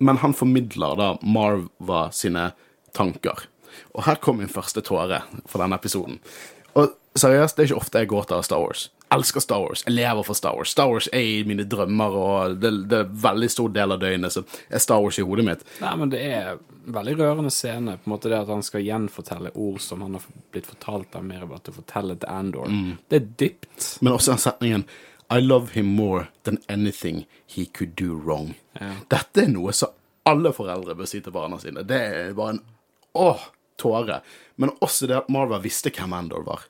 men han formidler da Marva sine tanker. Og her kom min første tåre for denne episoden. Og seriøst, det er ikke ofte jeg gråter av Star Wars. Elsker Star Wars. Jeg lever for Star Wars. Star Wars er i mine drømmer, og det, det er en veldig stor del av døgnet så er Star Wars i hodet mitt. Nei, men det er veldig rørende scene. På en måte det at han skal gjenfortelle ord som han har blitt fortalt av mer til å fortelle til Andor. Det er dypt. Men også den setningen I love him more than anything he could do wrong. Ja. Dette er noe som alle foreldre bør si til barna sine. Det er bare en åh, tåre. Men også det at Marva visste hvem Andor var.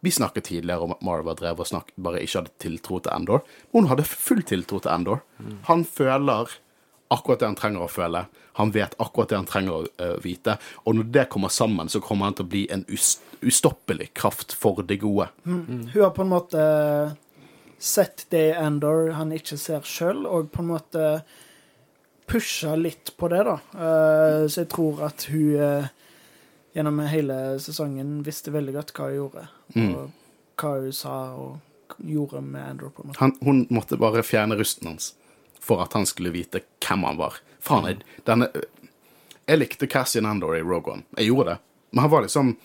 Vi snakket tidligere om at Marva drev og snakket, bare ikke hadde tiltro til Andor. Hun hadde full tiltro til Andor. Han føler akkurat det han trenger å føle. Han vet akkurat det han trenger å uh, vite. Og når det kommer sammen, så kommer han til å bli en us ustoppelig kraft for det gode. Hun har på en måte sett det i Endor han ikke ser sjøl, og på en måte pusha litt på det, da. Uh, så jeg tror at hun eh, gjennom hele sesongen visste veldig godt hva hun gjorde, og hva hun sa og gjorde med Andrew. på en måte. Han, hun måtte bare fjerne rusten hans for at han skulle vite hvem han var. Faen, jeg, denne, jeg likte Cassian Andor i Rogue One. Jeg gjorde det. Men han var liksom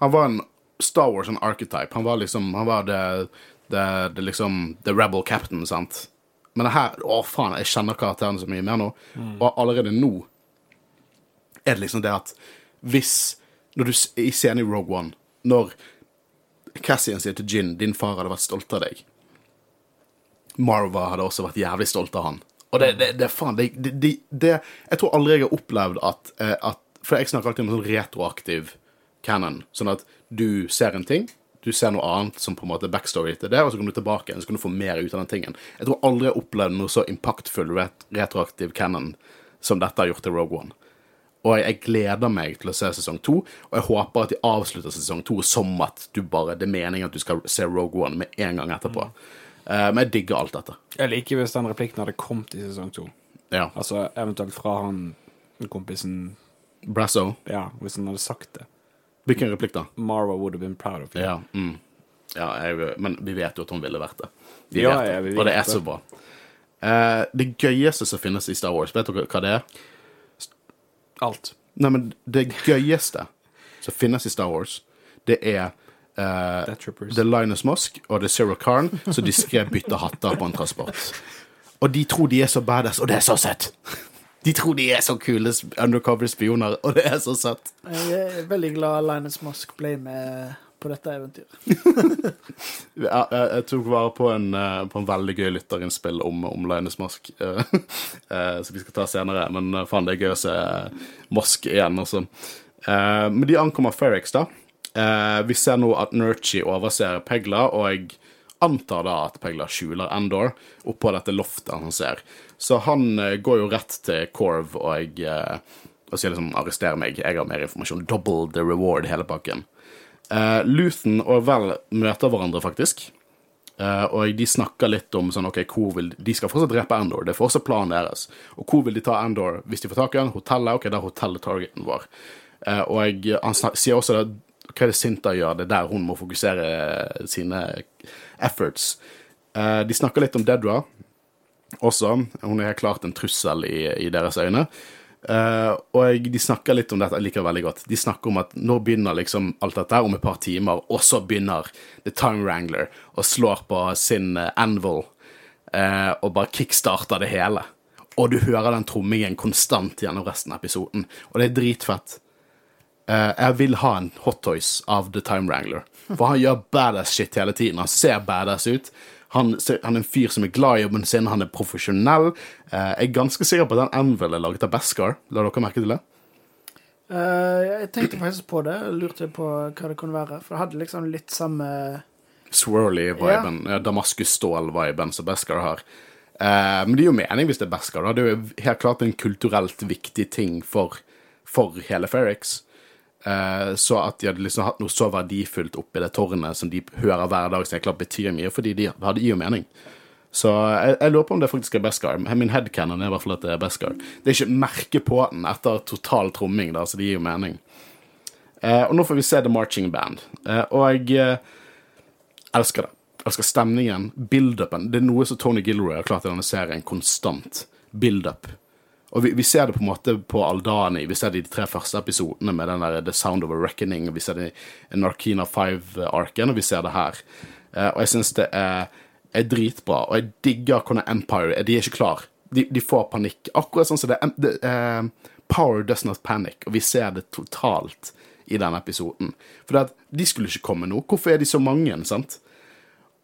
Han var en Star Wars en archetype. Han var liksom Han var det, det, det liksom The rebel captain, sant. Men det her Å, faen, jeg kjenner karakterene så mye mer nå. Og allerede nå er det liksom det at hvis Når du I scenen i Rogue One, når Cassian sier til Gin 'Din far hadde vært stolt av deg', Marva hadde også vært jævlig stolt av han. Og det, det, det faen det, det, det, Jeg tror aldri jeg har opplevd at, eh, at For jeg snakker alltid om sånn retroaktiv canon. Sånn at du ser en ting, du ser noe annet som på en måte er backstory til det, og så kommer du tilbake igjen, så kan du få mer ut av den tingen. Jeg tror aldri jeg har opplevd noe så impactfull ret retroaktiv canon som dette har gjort til Rogue One. Og jeg gleder meg til å se sesong to, og jeg håper at de avslutter sesong to som at du bare, det er meningen at du skal se Rogue One med en gang etterpå. Eh, men jeg digger alt dette. Jeg liker hvis den replikken hadde kommet i sesong to. Ja. Altså eventuelt fra han kompisen Brasso. Ja, hvis han hadde sagt det. Hvilken replikk, da? Marwa would have been proud of you. Ja, mm. ja jeg, men vi vet jo at hun ville vært det. Vi Ja, vet det. Og det er så bra. Uh, det gøyeste som finnes i Star Wars, vet dere hva det er? Alt. Nei, men det gøyeste som finnes i Star Wars, det er uh, The Linus Mosk og The Zero Så som diskré bytter hatter på en transport. Og de tror de er så badass, og det er så søtt! De tror de er så kule undercover spioner, og det er så søtt. Jeg er veldig glad Linus Mosk ble med på dette eventyret. Ja, jeg, tok vare på en, eh, på en veldig gøy lytterinnspill om, om Linus eh, eh, som vi skal ta senere. Men eh, faen, det er gøy å se Mosk igjen, altså. Eh, Men de ankommer Ferrix, da. Eh, Vi ser nå at Nurchi overser Pegla, og jeg antar da at Pegla skjuler Endor oppå dette loftet han ser. Så han eh, går jo rett til Corv og jeg, eh, og sier liksom 'arrester meg, jeg har mer informasjon'. Double the reward, hele pakken. Uh, Luthen og Vel møter hverandre, faktisk. Uh, og de snakker litt om sånn, ok, hvor vil, de skal fortsatt drepe Endor. Det er fortsatt planen deres. Og hvor vil de ta Endor hvis de får tak i den? Hotellet? Ok, der er hotellet targeten vår. Uh, og jeg, han snak, sier også det, hva er det Sinta gjør? Det er der hun må fokusere sine efforts. Eh, de snakker litt om Dedra også. Hun er helt klart en trussel i, i deres øyne. Eh, og de snakker litt om dette, jeg liker det veldig godt. De snakker om at nå begynner liksom alt dette om et par timer, og så begynner The Time Wrangler og slår på sin eh, anvil uh, og bare kickstarter det hele. Og du hører den trommingen konstant gjennom resten av episoden, og det er dritfett. Uh, jeg vil ha en hot toys av The Time Wrangler. For han gjør badass shit hele tiden. Han ser badass ut. Han, han er en fyr som er glad i jobben sin, han er profesjonell. Eh, jeg er ganske sikker på at den Anvil er laget av Beskar. La dere merke til det? Uh, jeg tenkte faktisk på det, lurte på hva det kunne være. For det hadde liksom litt samme Swirly-viben. Ja. Damaskus-stål-viben som Beskar har. Uh, men det gir jo mening hvis det er Beskar. Da. Det er jo helt klart en kulturelt viktig ting for, for hele Ferrix. Eh, så at de hadde liksom hatt noe så verdifullt oppi det tårnet som de hører hver dag, som jeg klart betyr mye, fordi de hadde gir jo mening. Så jeg, jeg lurer på om det faktisk er Beskar. Min headcanon er i hvert fall at det er Beskar. Det er ikke merke på den etter total tromming, da, så det gir jo mening. Eh, og nå får vi se The Marching Band. Eh, og jeg eh, elsker det. Elsker stemningen, build-upen. Det er noe som Tony Gilroy har klart i denne serien. Konstant build-up. Og vi, vi ser det på en måte på Aldani. Vi ser det i de tre første episodene med den der The Sound of a Reckoning. og Vi ser det i Narkina 5-arken, og vi ser det her. Uh, og jeg syns det er, er dritbra. Og jeg digger hvordan Empire De er ikke klar. De, de får panikk. Akkurat sånn som det, er- eh, Power does not panic, og vi ser det totalt i den episoden. For de skulle ikke komme nå. Hvorfor er de så mange? sant?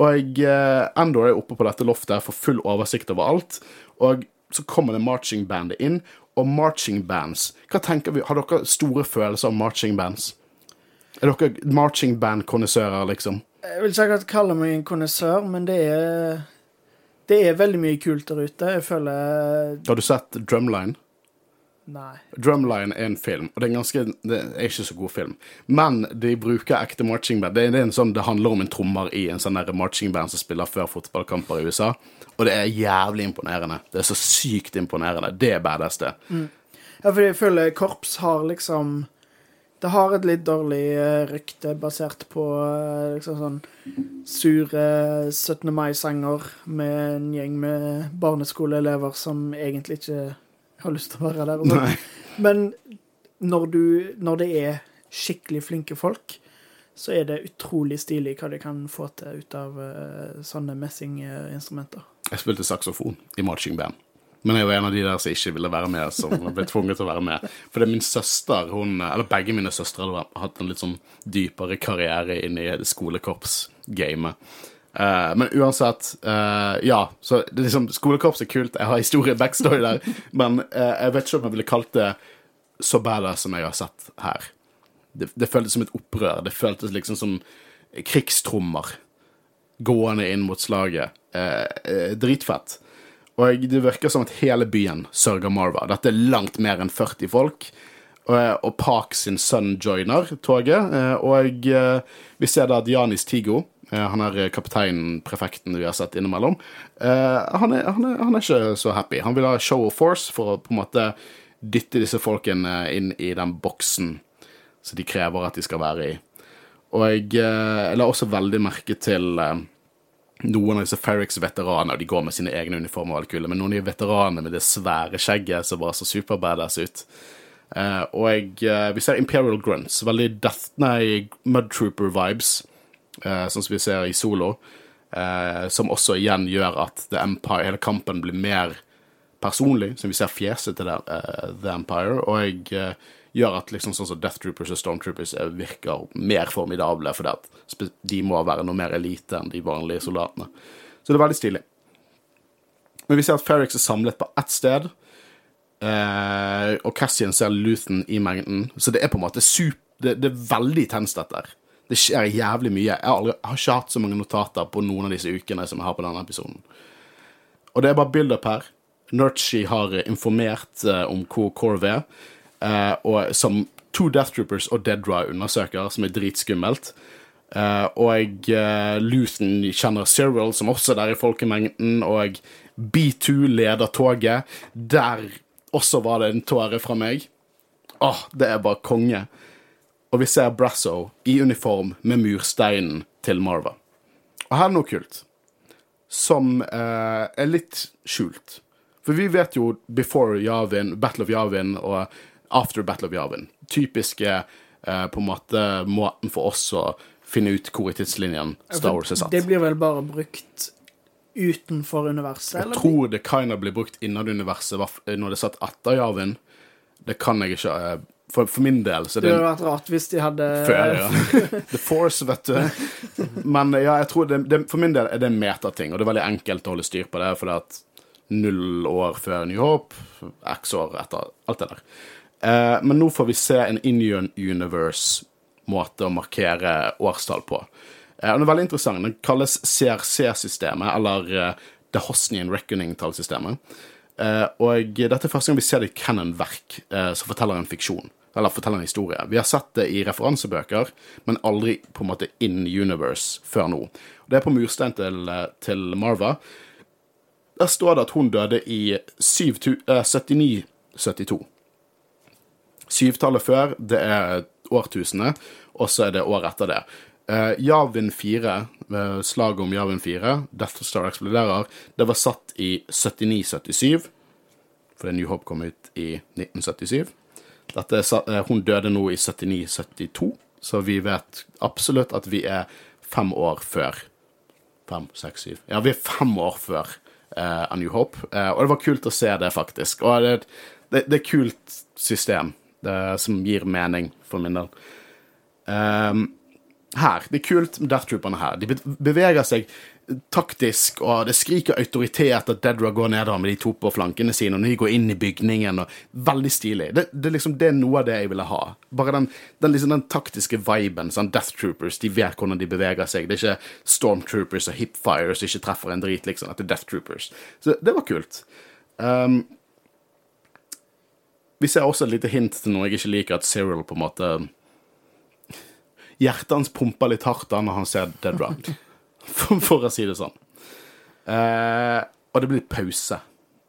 Og eh, Endor er oppe på dette loftet får full oversikt over alt. Og så kommer det marching bandet inn. Og marching bands Hva tenker vi? Har dere store følelser om marching bands? Er dere marching band-kondisører, liksom? Jeg vil ikke akkurat kalle meg en kondisør, men det er Det er veldig mye kult der ute. Jeg føler Har du sett Drumline? Nei. Drumline er en film, og det er, ganske, det er ikke så god film. Men de bruker ekte marching band. Det, det, en sånn, det handler om en trommer i en sånn marching band som spiller før fotballkamper i USA. Og det er jævlig imponerende. Det er så sykt imponerende. Det er badass, det. Ja, for jeg føler korps har liksom Det har et litt dårlig eh, rykte basert på eh, liksom sånn sure 17. mai-sanger med en gjeng med barneskoleelever som egentlig ikke har lyst til å være der. Nei. Men når, du, når det er skikkelig flinke folk, så er det utrolig stilig hva de kan få til ut av eh, sånne messinginstrumenter. Jeg spilte saksofon i marching band. Men jeg var en av de der som ikke ville være med, som ble tvunget til å være med. For det er min søster, hun, eller begge mine søstre, hadde hatt en litt sånn dypere karriere inn i skolekorps-gamet. Eh, men uansett, uh, ja. Så det liksom, skolekorps er kult. Jeg har historie backstory der. Men uh, jeg vet ikke om jeg ville kalt det så badass som jeg har sett her. Det, det føltes som et opprør. Det føltes liksom som krigstrommer gående inn mot slaget. Eh, eh, dritfett. Og det virker som at hele byen sørger Marva. Dette er langt mer enn 40 folk. Og, og Park sin sønn joiner toget. eh, Og eh, vi ser da at Janis Tigo, Eh, han er eh, kapteinen, prefekten vi har sett innimellom. Eh, han, er, han, er, han, er, ikke så happy. Han vil ha show of force for å på en måte dytte disse folkene inn i den boksen som de krever at de skal være i. Og jeg, jeg la også veldig merke til noen av disse Ferrix-veteranene De går med sine egne uniformer, og alt kule, men noen av de veteranene med det svære skjegget som bare så superbadass ut. og jeg, vi ser Imperial Grunts. Veldig Death, nei, Mud Trooper-vibes eh, sånn som vi ser i Solo, eh, som også igjen gjør at The Empire, hele kampen blir mer personlig, som vi ser fjeset til The, The Empire, og uh, gjør at liksom sånn som Death Troopers og Stormtroopers virker mer formidable, fordi at de må være noe mer elite enn de vanlige soldatene. Så det er veldig stilig. Men vi ser at Ferrix er samlet på ett sted, uh, og Cassian ser Luthen i mengden, så det er på en måte super, det, det er veldig tenst, dette her. Det skjer jævlig mye. Jeg har, aldri, jeg har, ikke hatt så mange notater på noen av disse ukene som jeg har på denne episoden. Og det er bare build-up her. Nurchi har informert uh, om hvor Corv er, uh, og som to Death Troopers og Dead Dry undersøker, som er dritskummelt. Uh, og uh, Luthen kjenner Cyril, som også er der i folkemengden, og B2 leder toget. Der også var det en tåre fra meg. Åh, oh, det er bare konge og vi ser Brasso i uniform med mursteinen til Marva. Og her er noe kult, som er litt skjult. For vi vet jo before Yavin, Battle of Yavin og after Battle of Yavin. Typiske eh, på en måte måten for oss å finne ut hvor i tidslinjen Star Wars er satt. Det blir vel bare brukt utenfor universet? Jeg tror det kinda blir brukt innad universet når det er satt etter Yavin. Det kan jeg ikke eh, for, for, min del så det Det hadde vært rart hvis de hadde Før, ja. The Force, vet du. Men ja, jeg tror det, det, for min del er det en metating, og det er veldig enkelt å holde styr på det, For det at null år før New Hope, x år etter alt det der. Eh, men nå får vi se en In Universe-måte å markere årstall på. Eh, den er veldig interessant. Den kalles CRC-systemet, eller eh, The Hosnian Reckoning-tallsystemet. Uh, og dette er første gang vi ser det i canon-verk uh, som forteller en fiksjon. Eller forteller en historie. Vi har sett det i referansebøker, men aldri på en måte in universe før nå. Det er på murstein til, uh, til Marva. Der står det at hun døde i 7972. Syvtallet før, det er årtusenet, og så er det året etter det. Uh, Javin 4, uh, slaget om Javin 4, Death Star eksploderer, det var satt i 79-77, fordi New Hope kom ut i 1977. Dette, uh, hun døde nå i 79-72, så vi vet absolutt at vi er fem år før. Fem, seks, syv Ja, vi er fem år før uh, New Hope, og det var kult å se det, faktisk. Og det, det, det er kult system det, som gir mening, for min del. Um, her. Det er kult med Death Trooperne her. De beveger seg taktisk, og det skriker autoritet at Dedra går nedover med de to på flankene sine, og de går inn i bygningen, og Veldig stilig. Det, det, liksom, det er noe av det jeg ville ha. Bare den, den, liksom, den taktiske viben. Sånn Death Troopers, de vet hvordan de beveger seg. Det er ikke Stormtroopers og Hipfires som ikke treffer en drit, liksom. At det er Death Troopers. Så det var kult. Um, vi ser også et lite hint til noe jeg ikke liker, at Cyril på en måte hjertet hans pumper litt hardt da når han ser Dead Round, for, for, å si det sånn. Eh, og det blir pause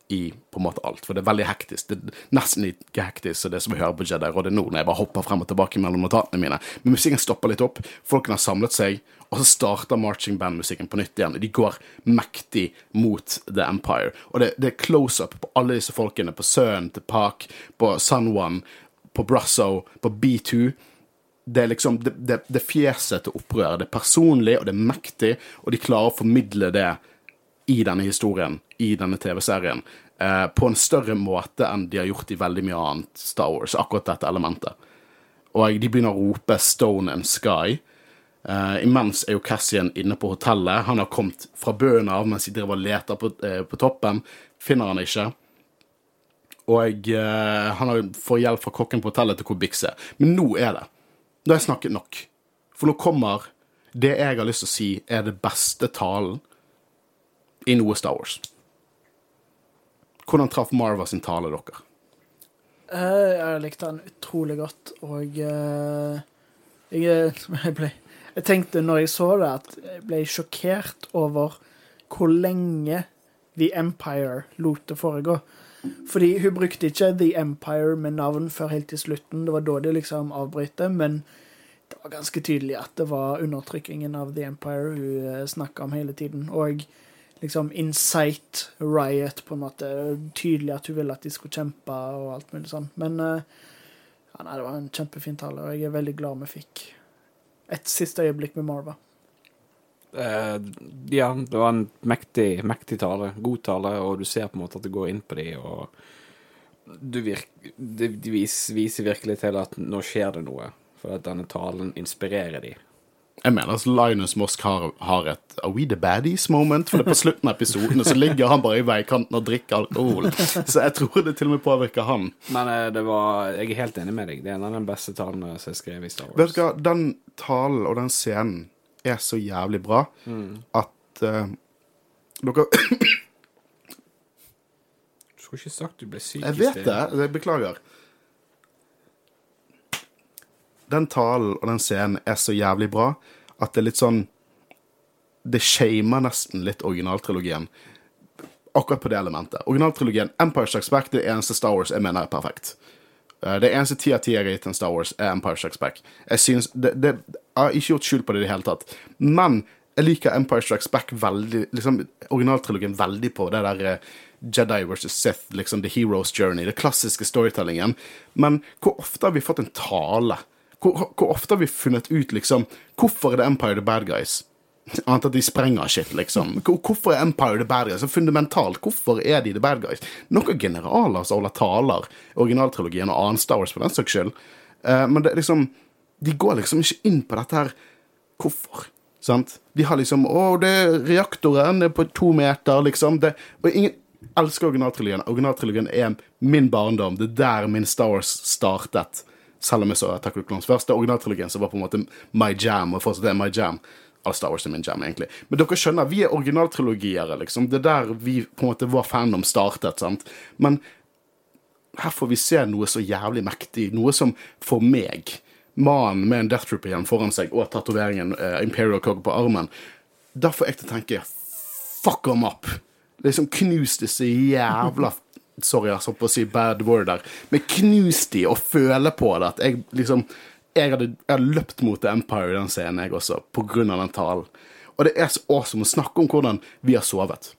i på en måte alt, for det er veldig hektisk. Det er nesten like hektisk som det som vi hører på Jedi Rådet nå, når jeg bare hopper frem og tilbake mellom notatene mine. Men musikken stopper litt opp, folkene har samlet seg, og så starter marching band-musikken på nytt igjen. De går mektig mot The Empire. Og det, det er close-up på alle disse folkene, på sønnen til Park, på Sun One, på Brasso, på B2 det er liksom det, det, det fjeset til opprøret. Det er personlig, og det er mektig, og de klarer å formidle det i denne historien, i denne TV-serien, eh, på en større måte enn de har gjort i veldig mye annet Star Wars, akkurat dette elementet. Og de begynner å rope 'Stone and Sky'. Eh, imens er jo Cassian inne på hotellet. Han har kommet fra bunnen av mens de driver og leter på, eh, på, toppen. Finner han ikke. Og eh, han får hjelp fra kokken på hotellet til hvor Bix er. Men nå er det. Nå har jeg snakket nok. For nå kommer det jeg har lyst til å si er det beste talen i noe Star Wars. Hvordan traff Marva sin tale dere? Uh, jeg likte den utrolig godt, og uh, jeg, jeg, ble, Jeg tenkte når jeg så det, at jeg ble sjokkert over hvor lenge The Empire lot det foregå. Fordi hun brukte ikke The Empire med navn før helt til slutten. Det var da de liksom avbrøt men det var ganske tydelig at det var undertrykkingen av The Empire hun snakka om hele tiden. Og liksom Insight, Riot, på en måte. Tydelig at hun ville at de skulle kjempe og alt mulig sånn. Men uh, ja, nei, det var en kjempefin tale, og jeg er veldig glad vi fikk et siste øyeblikk med Marva. Uh, ja, det var en mektig, mektig tale. God tale, og du ser på en måte at det går inn på de, og du virker, de, de viser, viser virkelig til at nå skjer det noe, for at denne talen inspirerer de. Jeg mener at Linus Mosk har, har et Are we the baddies moment? For det er på slutten av episoden så ligger han bare i veikanten og drikker alkohol. Så jeg tror det til og med påvirker han. Men uh, det var Jeg er helt enig med deg. Det er en av de beste talene som er skrevet i Star Wars. Vet du hva, den talen og den scenen er så jævlig bra Mm. at uh, dere Du skulle ikke sagt du ble syk Jeg vet sted. det. Jeg beklager. Den talen og den scenen er så jævlig bra at det er litt sånn Det shamer nesten litt originaltrilogien. Akkurat på det elementet. Originaltrilogien Empire Strikes Back det eneste Star Wars jeg mener er perfekt. Eh, Det eneste ti av ti jeg har gitt en Star Wars, er Empire Strikes Back. Jeg synes, det, det, jeg har ikke gjort skjul på det i det hele tatt. Men jeg liker Empire Strikes Back veldig liksom, Originaltrilogien veldig på det der eh, Jedi versus Sith, liksom The Hero's Journey, det klassiske storytellingen. Men hvor ofte har vi fått en tale? Hvor, hvor ofte har vi funnet ut liksom Hvorfor er det Empire the bad guys? Annet at de sprenger shit, liksom. Hvorfor er Empire the bad guys? Så fundamentalt, hvorfor er de the bad guys? Noen generaler som holder taler, originaltrilogien og annen Star Wars for den saks skyld. Eh, men det liksom De går liksom ikke inn på dette her Hvorfor? Sant? De har liksom Å, det er reaktoren er på to meter, liksom. Det, og ingen elsker originaltrilogien. Originaltrilogien er min barndom. Det er der min Star Wars startet. Selv om jeg så Attack of the Clones først. Det er originaltrilogien som var på en måte my jam, og fortsatt er my jam. All Star Wars er min jam, egentlig. Men dere skjønner, vi er originaltrilogiere, liksom. Det er der vi på en måte vår fandom startet, sant. Men her får vi se noe så jævlig mektig. Noe som for meg, mannen med en Death Trooper igjen foran seg og tatoveringen eh, Imperial Cog på armen, da får jeg til å tenke fuck them up. Liksom knus disse jævla Sorry, jeg holdt på å si bad word der. Men knust de og føle på det. At jeg liksom Jeg hadde, jeg hadde løpt mot The Empire i den scenen, jeg også, på grunn av den talen. Og det er så awesome å snakke om hvordan vi har sovet.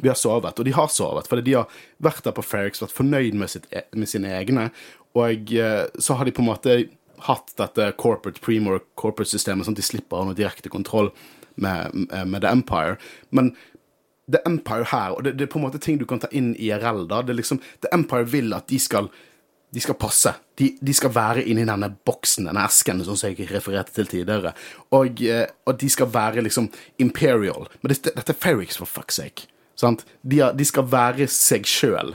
Vi har sovet, og de har sovet, fordi de har vært der på Ferrix, vært fornøyd med, sitt, e- med sine egne, og eh, så har de på en måte hatt dette corporate premore, corporate-systemet, sånn at de slipper å ha noe direkte kontroll med, med The Empire. Men The Empire her, og det, det er på en måte ting du kan ta inn i IRL, da. Det er liksom, The Empire vil at de skal de skal passe. De, de skal være inni denne boksen, denne esken, sånn som jeg refererte til tidligere. Og, eh, og de skal være liksom imperial. Men dette, dette er Ferrix, for fuck's sake. Sant? De, de skal være seg sjøl.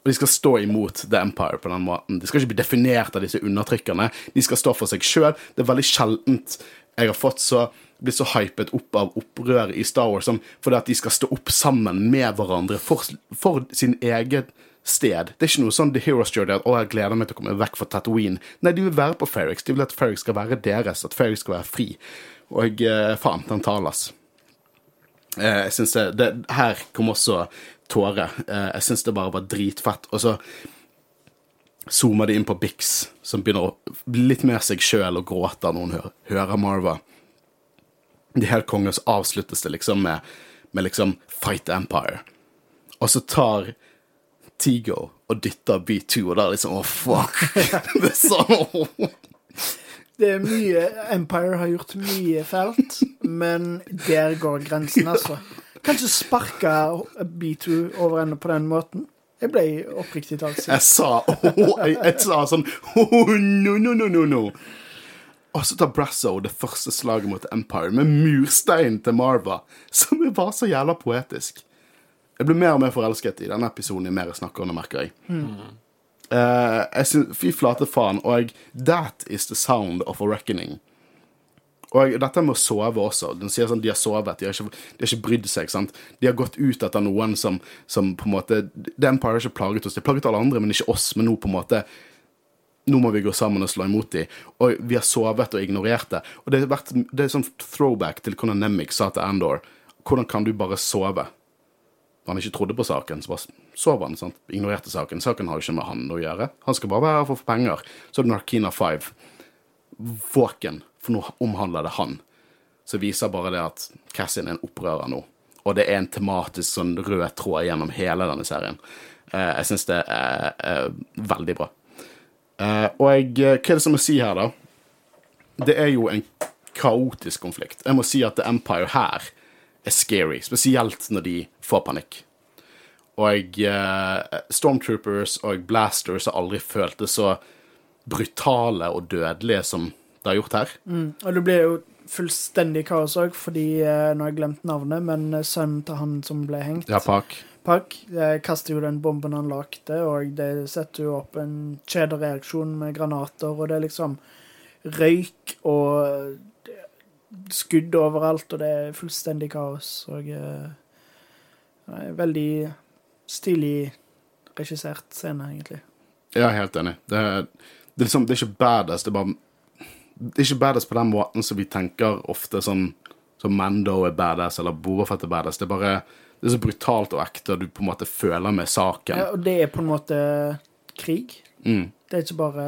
Og de skal stå imot The Empire på den måten. De skal ikke bli definert av disse undertrykkerne. De skal stå for seg sjøl. Det er veldig sjeldent jeg har fått så blitt så hypet opp av opprør i Star Wars som fordi at de skal stå opp sammen med hverandre for, for sin eget sted. Det er ikke noe sånn The Heroes Journey at å, jeg gleder meg til å komme vekk fra Tatooine. Nei, de vil være på Ferrix. De vil at Ferrix skal være deres, at Ferrix skal være fri. Og eh, faen, den talas. Eh, jeg syns det, det Her kom også tårer. Eh, jeg syns det bare var dritfett. Og så zoomer de inn på Bix, som begynner å bli litt mer seg sjøl og gråter når hun hører, hører Marva. Det her kongene, så avsluttes det liksom med, med liksom Fight Empire. Og så tar Tigo og dytter B2, og da liksom Å, fuck. det er sånn Det er mye Empire har gjort mye fælt, men der går grensen, altså. Kanskje sparka B2 over ende på den måten. Jeg ble oppriktig talt sint. Jeg sa oh, jeg, jeg sa sånn oh, no, no, no, no, no. Og så tar Brasso det første slaget mot Empire med mursteinen til Marva, som var så jævla poetisk. Jeg ble mer og mer forelsket i denne episoden jo mer jeg snakker om det, merker jeg. Eh, jeg synes, Fy flate faen. Og that is the sound of a reckoning. Og dette med å sove også. Den sier sånn, De har sovet, de har ikke, de har ikke brydd seg. sant? De har gått ut etter noen som, som på en måte The Empire har ikke plaget oss. De har plaget alle andre, men ikke oss. Men nå på en måte nå må vi gå sammen og slå imot dem. Og vi har sovet og ignorert det. Og det, vært, det er sånn throwback til hvordan Nemik sa til Andor. Hvordan kan du bare sove? Han ikke trodde på saken, så bare sov han. sant? Ignorerte saken. Saken har jo ikke med han å gjøre. Han skal bare være her for å få penger. Så er det Narkina 5. Våken, for nå omhandler det han. Så viser bare det at Cassian er en opprører nå. Og det er en tematisk sånn rød tråd gjennom hele denne serien. Eh, jeg syns det er veldig bra. Eh, og jeg, hva er det som må si her, da? Det er jo en kaotisk konflikt. Jeg må si at The Empire her er scary, spesielt når de får panikk. Og eh, Stormtroopers og Blasters har aldri følt det så brutale og dødelige som det har gjort her. Mm. Og det blir jo fullstendig kaos òg, fordi eh, Nå har jeg glemt navnet, men eh, sønnen til han som ble hengt Ja, Pak. Park eh, kaster jo den bomben han lagde, og det setter jo opp en kjedereaksjon med granater, og det er liksom røyk og skudd overalt, og det er fullstendig kaos. Og eh, en veldig stilig regissert scene, egentlig. Ja, helt enig. Det er, det er liksom, det er ikke badass, det er bare Det er ikke badass på den måten som vi tenker ofte sånn som Mando er badass, eller Bobafett er badass. Det er bare det er så brutalt og ekte, og du på en måte føler med saken. Ja, og det er på en måte krig. Mm. Det er ikke bare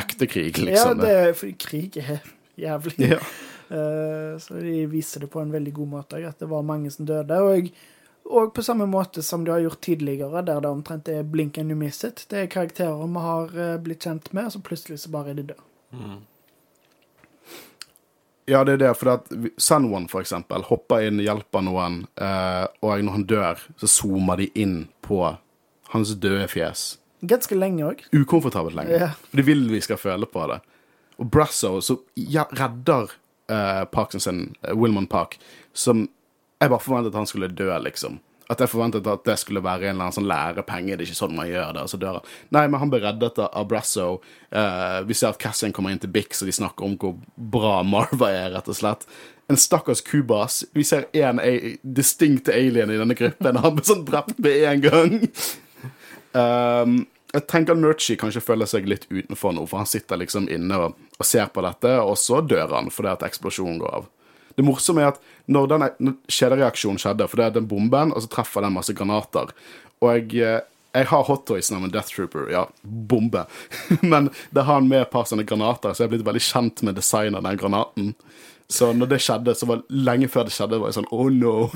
Ekte krig, Ja, liksom. det er, for krig er jævlig. Ja. Uh, så de viser det på en veldig god måte, at det var mange som døde. Og, og på samme måte som de har gjort tidligere, der det omtrent er blink and you miss it. Det er karakterer vi har eh, blitt kjent med, og så plutselig så bare er de døde. Ja, det er det, for at Juan for eksempel, hopper inn, hjelper noen, eh, og når han dør, så zoomer de inn på hans døde fjes. Ganske lenge òg. Ukomfortabelt lenge. Yeah. De vil vi skal føle på det. Og Brasso så ja, redder eh, Parkinson eh, Wilmon Park, som jeg bare forventet han skulle dø, liksom. At jeg forventet at det skulle være en eller annen sånn lærepenge. Det er ikke sånn man gjør det, og så dør han. Nei, men han ble reddet av Brasso. Eh, vi ser at Cassian kommer inn til Bix, og de snakker om hvor bra Marva er, rett og slett. En stakkars kubas. Vi ser én distinkt alien i denne gruppen. Han ble sånn drept med en gang. Um, jeg tenker Nurchi kanskje føler seg litt utenfor nå, for han sitter liksom inne og, og ser på dette, og så dør han fordi at eksplosjonen går av. Det morsomme er at når den kjedereaksjonen skjedde, for det er den bomben, og så treffer den masse granater Og jeg, eh, jeg har hottoysen av en Death Trooper, ja, bombe, men det har han med et par sånne granater, så jeg er blitt veldig kjent med designet av den granaten. Så når det skjedde, så var lenge før det skjedde, var jeg sånn Oh no.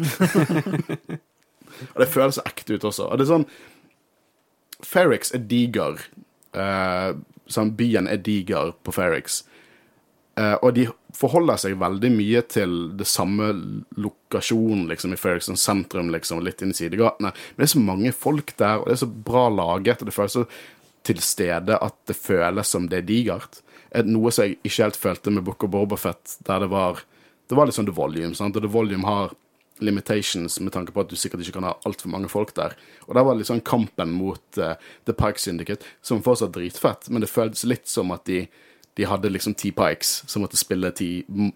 og det føles ekte ut også. Og det er sånn Ferrix er diger. Uh, sånn, byen er diger på Ferrix. Eh, og de forholder seg veldig mye til det samme lokasjonen liksom, i Ferrix, sånn sentrum, liksom, litt inn i sidegatene. Men det er så mange folk der, og det er så bra laget, og det føles så til stede at det føles som det er digert. Noe som jeg ikke helt følte med Book of Bobafett, der det var Det var litt sånn The Volume, sant? og The Volume har limitations med tanke på at du sikkert ikke kan ha altfor mange folk der. Og der var litt sånn kampen mot uh, The Pike Syndicate, som fortsatt er dritfett, men det føltes litt som at de de hadde liksom ti pikes som måtte spille ti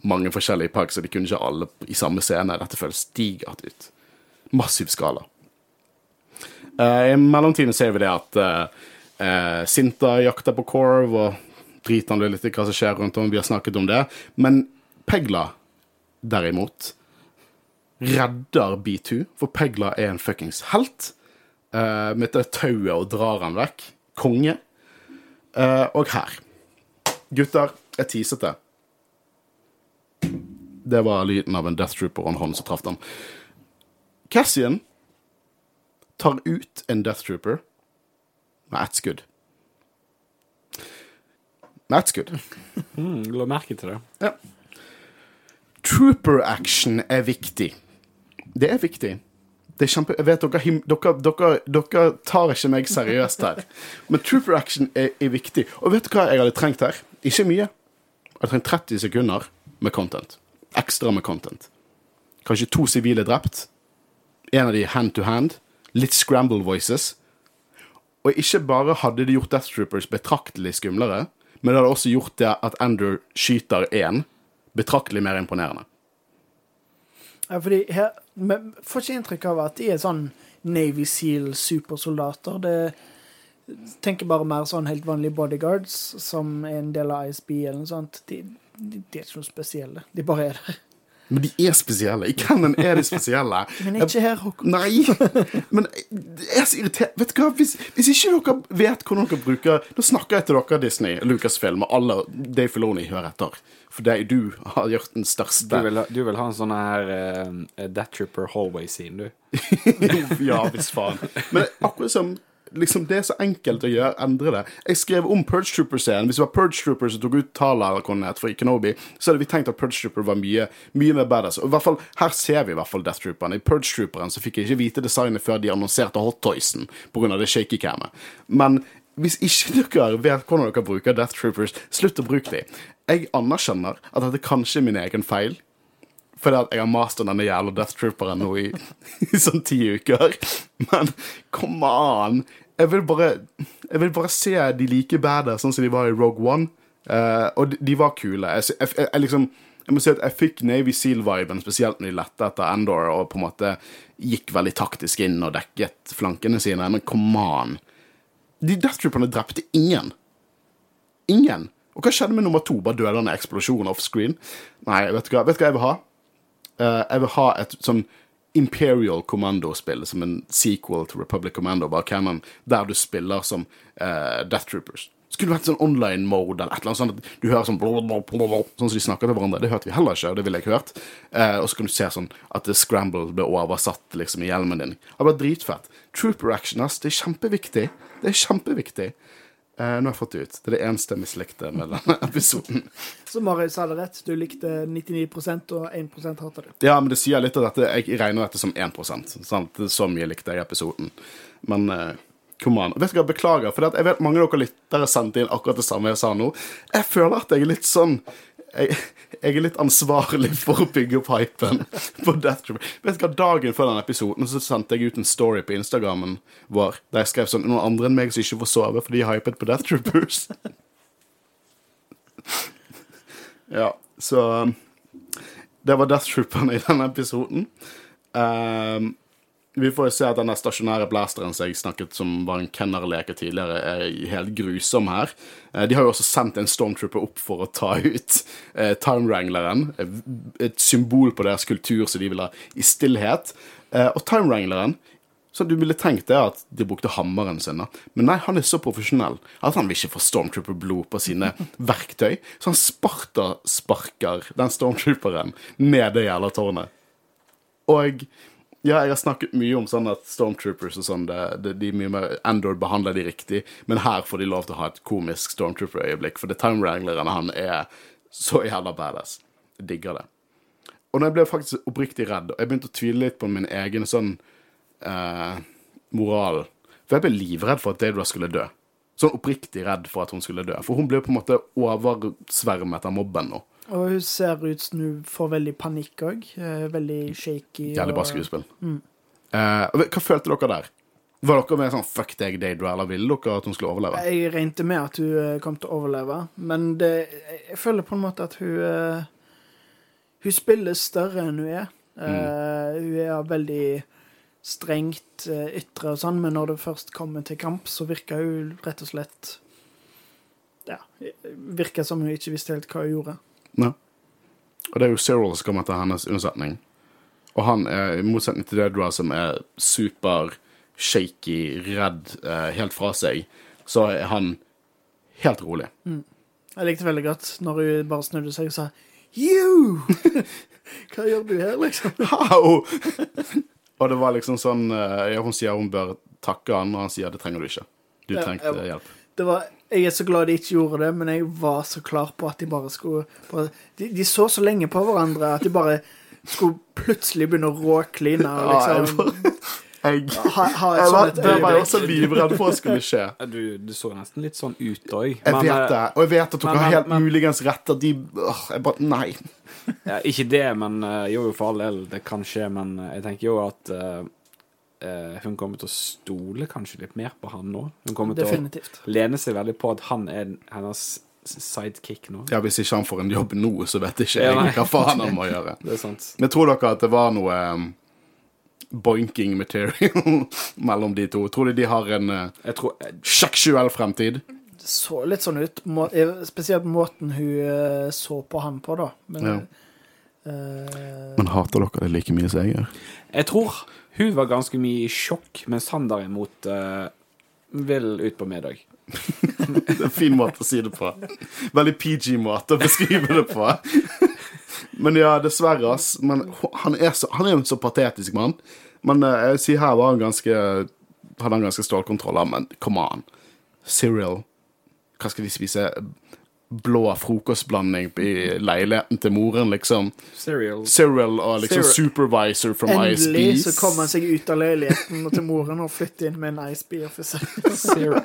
mange forskjellige pikes, og de kunne ikke alle i samme scene. Dette føles digert ut. Massiv skala. Uh, I mellomtiden ser vi det at uh, uh, Sinta jakter på Corv, og driter han litt i hva som skjer rundt om. Vi har snakket om det. Men Pegla, derimot, redder B2, for Pegla er en fuckings helt. Uh, med det tauet og drar han vekk. Konge. og her Gutter, jeg teaset det. Det var lyden av en Death Trooper og en hånd som traff den. Cassian tar ut en Death Trooper med ett skudd. Med ett skudd. Mm, la merke til det. Ja. Trooper action er viktig. Det er viktig. Det er kjempe... Jeg vet dere, him- dere, dere, dere tar ikke meg seriøst her. Men trooper action er, er viktig. Og vet du hva jeg hadde trengt her? Ikke mye. Jeg trenger 30 sekunder med content. Ekstra med content. Kanskje to sivile drept. En av de hand to hand. Litt scramble voices. Og ikke bare hadde de gjort Death Troopers betraktelig skumlere, men det hadde også gjort det at Andrew skyter én betraktelig mer imponerende. Ja, fordi her men Får ikke inntrykk av at de er sånn Navy Seal-supersoldater. Det tenker bare mer sånn helt vanlige bodyguards som er en del av ISB eller noe sånt. De, de, de er ikke noe spesielle. De bare er der. Men de er spesielle. I Cannon er de spesielle. Men ikke her, Håkon. Nei! Men det er så irriterende. Vet du hva, hvis, hvis ikke dere vet hvordan dere bruker Da snakker jeg til dere, Disney, Lucasfilm og alle Dave Filoni hører etter. For det, er du har gjort den Du største vil, du vil ha en sånn her uh, That Tripper hallway-scene, du. Ja, hvis faen. Men akkurat som liksom, Det er så enkelt å gjøre, endre det. Jeg skrev om Purge Trooper-serien. Hvis det var Purge Trooper som tok ut Tala eller hva for Kenobi, så hadde vi tenkt at Purge Trooper var mye, mye mer badass. Og i hvert fall, Her ser vi i hvert fall Death Trooperen. I Purge Trooperen så fikk jeg ikke vite designet før de annonserte Hot Toysen pga. det shaky camet. Men hvis ikke dere vet hvordan dere bruker Death Troopers, slutt å bruke dem. Jeg anerkjenner at dette kanskje er min egen feil. Fordi at jeg har mast om denne jævla Death Trooperen nå i, i sånn ti uker. Men come on! Jeg vil bare, jeg vil bare se de like badass sånn som de var i Rogue One. Uh, og de, de var kule. Jeg, jeg, jeg, liksom jeg må si at jeg fikk Navy Seal-viben, spesielt når de lette etter Endor og på en måte gikk veldig taktisk inn og dekket flankene sine. Men come on! De Death Trooperne drepte ingen. Ingen. Og hva skjedde med nummer to? Bare døde han i eksplosjon offscreen? Nei, vet du hva, vet du hva jeg vil ha? Eh, jeg vil ha et sånn Imperial Commando-spill, som en sequel til Republic Commando, bare canon, der du spiller som uh, Death Troopers. Skulle vært sånn online mode eller et eller annet sånt du hører sånn blablabla, sånn som de snakker til hverandre. Det hørte vi heller ikke, og det ville jeg hørt. Uh, og så kan du se sånn at the Scramble ble oversatt liksom i hjelmen din. Det var dritfett. Trooper action, ass. Det er kjempeviktig. Det er kjempeviktig. Eh, nå har jeg fått det ut. Det er det eneste jeg mislikte med denne episoden. Så Marius hadde rett. Du likte 99% og 1% hater du. Ja, men det sier litt av dette. Jeg regner dette som 1% sant? Så mye likte jeg episoden. Men eh, come on. Vet hva, Beklager, for jeg vet mange av dere lyttere sendte inn akkurat det samme jeg sa nå. Jeg føler at jeg er litt sånn jeg, jeg er litt ansvarlig for å bygge opp hypen på Death Trooper. Vet du hva, Dagen før den episoden så sendte jeg ut en story på Instagrammen vår der jeg skrev sånn Noen andre enn meg som ikke får sove fordi de hypet på Death Troopers. ja, så um, Det var Death Trooperne i denne episoden. Um, vi får jo se at denne stasjonære blasteren som jeg snakket som var en kennerleke tidligere, er helt grusom her. Eh, De har jo også sendt en Stormtrooper opp for å ta ut eh, Time Wrangleren. Et symbol på deres kultur som de vil ha i stillhet. Eh, og Time Wrangleren så du ville tenkt det at de brukte hammeren sin, da. Men nei, han er så profesjonell at han vil ikke få Stormtrooper-blod på sine verktøy. Så han sparta-sparker den Stormtrooperen ned det jævla tårnet. Og ja, jeg har snakket mye om sånn at Stormtroopers og sånn, det, de mye mer Endor behandler de riktig, men her får de lov til å ha et komisk Stormtrooper-øyeblikk, for det Time Wrangleren, han er så jævla badass. Jeg digger det. Og da jeg ble faktisk oppriktig redd, og jeg begynte å tvile litt på min egen sånn eh, moral For jeg ble livredd for at Daedra skulle dø. Sånn oppriktig redd for at hun skulle dø. For hun ble på en måte oversvermet av mobben nå. Og hun ser ut som hun får veldig panikk òg. Veldig shaky. Jævlig bra og- Mm. Eh, hva følte dere der? Var dere mer sånn fuck deg, Daedra, eller ville dere at hun skulle overleve? Jeg regnet med at hun eh, kom til å overleve, men det, jeg føler på en måte at hun uh, Hun spiller større enn hun er. Eh, hun er veldig strengt uh, ytre og sånn, men når det først kommer til kamp, så virker hun rett og slett Ja, virker som hun ikke visste helt hva hun gjorde. Ja. Og det er jo Cyril som kommer til hennes unnsetning. Og han er, i motsetning til Dedra, som er super shaky, redd eh, helt fra seg, så er han helt rolig. Jeg likte veldig godt når hun bare snudde seg og sa You! Hva gjør du her, liksom? How? og det var liksom sånn eh, ja, Hun sier hun bør takke han, og han sier det trenger du ikke. Du trengte hjelp. Det var, jeg er så glad de ikke gjorde det, men jeg var så klar på at de bare skulle bare, de, de så så lenge på hverandre at de bare skulle plutselig begynne å råkline. Og Ja, jeg, liksom, jeg, ha, ha jeg, var, også livredd for at skulle skje. Du, du så nesten litt sånn ut òg. Jeg vet det, og jeg vet at dere men- har helt men- muligens rett. At de øh, jeg bare, Nei. Ja, ikke det, men eh, jo, jo, for all del, det kan skje. Men eh, jeg tenker jo at eh, eh, hun kommer til å stole kanskje litt mer på han nå. Hun kommer til å lene seg veldig på at han er hennes sidekick nå. Ja, Hvis ikke han får en jobb nå, så vet ikke jeg ja, hva faen han må gjøre. Det er sant. Men tror dere at det var noe um, boinking material mellom de to. Tror du de har en uh, Jeg tror seksuell fremtid? Det så litt sånn ut. Må, eh, spesielt måten hun eh, så på han på, da. Men, Ja. uh, Men hater dere det like mye som jeg gjør? Jeg tror hun var ganske mye i sjokk, mens han derimot uh, vil ut på middag. Det er en fin måte å si det på. Veldig PG-måte å beskrive det på. Men ja, dessverre, ass. Men han er, så, han er jo en så patetisk mann. Men uh, jeg sier her var han ganske hadde han ganske stålkontroll. Men come on. Cereal. Hva skal de spise? Blå frokostblanding i leiligheten til moren, liksom. Cereal. Cereal og liksom Cereal. supervisor from endelig ISPs. så kom han seg ut av leiligheten og til moren og flyttet inn med en ISB-offiser.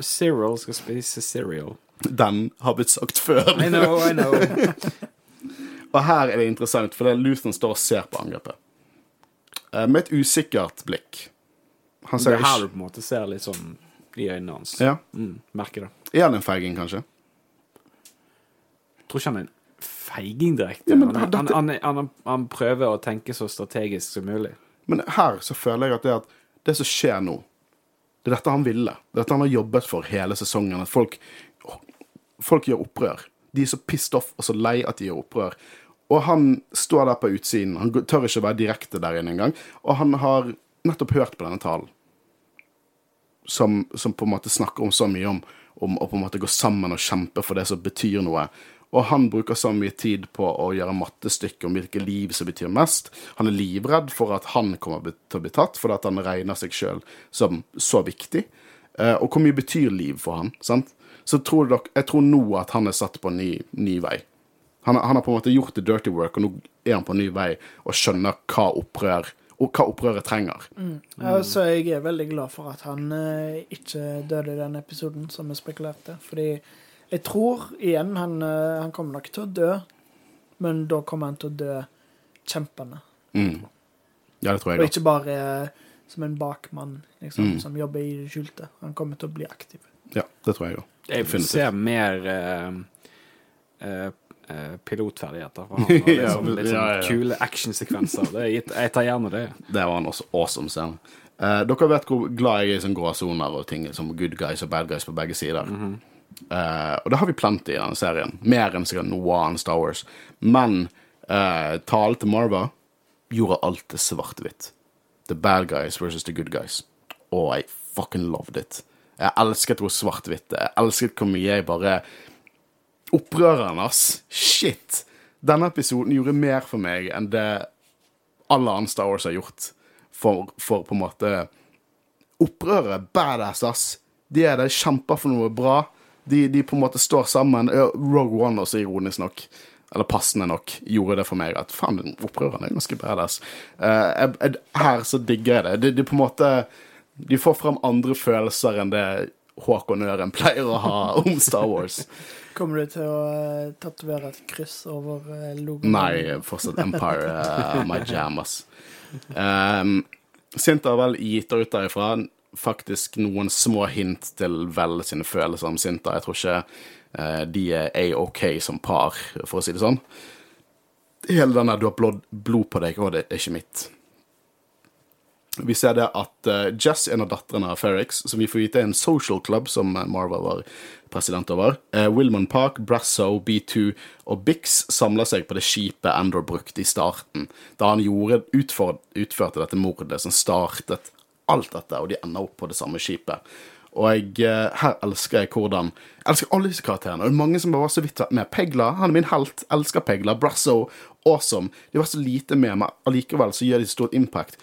Cereal. Skal spise cereal. Den har blitt sagt før. I know, I know. Og her er det interessant, for det er Luthen står og ser på angrepet. Eh, Med et usikkert blikk. Han Det er her du på en måte ser litt sånn i øynene hans. Ja. Mm, merker det. Er han en feiging, kanskje? Tror ikke han er en feiging direkte. Ja, han, dette- han, han, han, han prøver å tenke så strategisk som mulig. Men her så føler jeg at det, at det som skjer nå, det er dette han ville. Det er dette han har jobbet for hele sesongen. At folk, folk gjør opprør. De er så pissed off og så lei at de gjør opprør. Og han står der på utsiden. Han tør ikke være direkte der inne engang. Og han har nettopp hørt på denne talen. Som, som på en måte snakker om så mye om, om å på en måte gå sammen og kjempe for det som betyr noe. Og han bruker så mye tid på å gjøre mattestykker om hvilke liv som betyr mest. Han er livredd for at han kommer til å bli tatt, fordi at han regner seg sjøl som så viktig. Eh, og hvor mye betyr liv for han, sant? Så tror dere, jeg tror nå at han er satt på en ny, ny vei. Han, han har på en måte gjort the dirty work, og nå er han på en ny vei og skjønner hva opprør og hva opprøret trenger. Ja, så jeg er veldig glad for at han eh, ikke døde i den episoden, som vi spekulerte. Fordi jeg tror igjen han, eh, han kommer nok til å dø, men da kommer han til å dø kjempende. Mm. Ja, det tror jeg. Og ikke bare eh, som en bakmann liksom, Mm. som jobber i det skjulte. Han kommer til å bli aktiv. Ja, det tror jeg òg. Jeg Definitivt. ser mer uh, eh, eh, pilotferdigheter fra han. Litt Ja, sånn, litt sånn ja, ja. kule actionsekvenser. Det er Jeg tar gjerne det. Det var en også awesome scene. Uh, dere vet hvor glad jeg er i sånne gråsoner og ting som good guys og bad guys på begge sider. Eh, og det har vi plenty i denne serien. Mer enn sikkert noe annet Star Wars. Men uh, talen til Marva gjorde alt til svart-hvitt. The bad guys versus the good guys. Og I fucking loved it. Jeg elsket hvor svart-hvitt det. Jeg elsket hvor mye jeg bare Opprøreren, ass. Shit. Denne episoden gjorde mer for meg enn det alle andre Star Wars har gjort for, for på en måte Opprøret, badass, ass. De er der, kjemper for noe bra. De, de på en måte står sammen. Rogue One også, ironisk nok, eller passende nok, gjorde det for meg. At faen, opprørerne er ganske badass. Uh, jeg, her så digger jeg det. De, de på en måte De får frem andre følelser enn det Håkon Øren pleier å ha om Star Wars. Kommer du til å uh, tatovere et kryss over uh, logoen? Nei, fortsatt Empire uh, my jam, ass. Um, Sint har vel gitt ut derifra faktisk noen små hint til Vel sine følelser om Sinta. Jeg tror ikke eh, de er A-OK som par, for å si det sånn. Hele den der 'du har blod, blod på deg', og det er ikke mitt. Vi ser det at eh, Jess, en av datterne av Ferrix, som vi får vite er en social club som eh, Marva var president over, uh, Wilman Park, Brasso, B2 og Bix samler seg på det skipet Andor brukte i starten, da han gjorde, utfor, utførte dette mordet som startet alt dette, og de ender opp på det samme skipet. Og jeg, eh, her elsker jeg hvordan Jeg elsker alle disse karakterene. Og det er mange som bare var så vidt med. Pegla, han er min helt. Elsker Pegla. Brasso, awesome. De var så lite med, men allikevel så gjør de stort impact.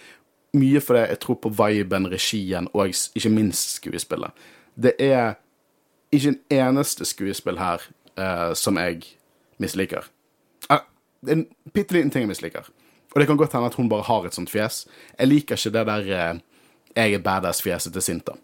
Mye fordi jeg tror på viben, regien og ikke minst skuespillet. Det er ikke en eneste skuespill her uh, som jeg misliker. Uh, det er en bitte liten ting jeg misliker. Og det kan godt hende at hun bare har et sånt fjes. Jeg liker ikke det der eh, jeg er badass-fjeset til Sinta.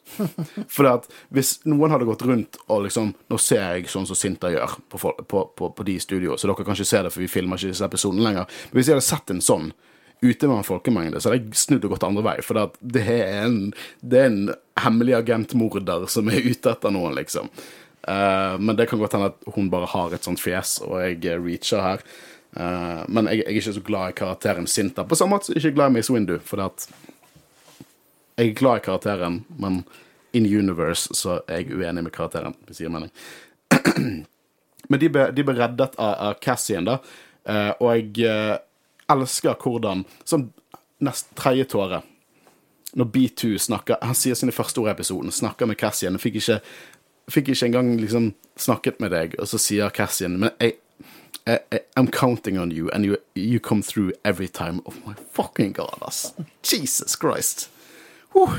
For at hvis noen hadde gått rundt og liksom Nå ser jeg sånn som Sinta gjør på, på, på, på de i studio, så dere kan ikke se det, for vi filmer ikke disse episodene lenger. Men hvis jeg hadde sett en sånn ute med en folkemengde, så hadde jeg snudd og gått andre vei. For at det er en, det er en hemmelig agentmorder som er ute etter noen, liksom. Uh, men det kan godt hende at hun bare har et sånt fjes, og jeg eh, reacher her. Uh, men jeg, jeg er ikke så glad i karakteren Sinta. På samme måte som jeg ikke er glad i Miss Windu, for det at Jeg er glad i karakteren, men in universe så er jeg uenig med karakteren. Hvis jeg gir mening. Men de ble, de ble reddet av, av Cassian, da. Eh, og jeg eh, elsker hvordan Sånn nest tredje tåre Når B2 snakker Han sier sine første ord i episoden, snakker med Cassian. Jeg fikk ikke, fikk ikke engang liksom snakket med deg, og så sier Cassian Men jeg, jeg, jeg I'm counting on you, and you, you come through every time. Oh my fucking god, ass. Jesus Christ. Huh.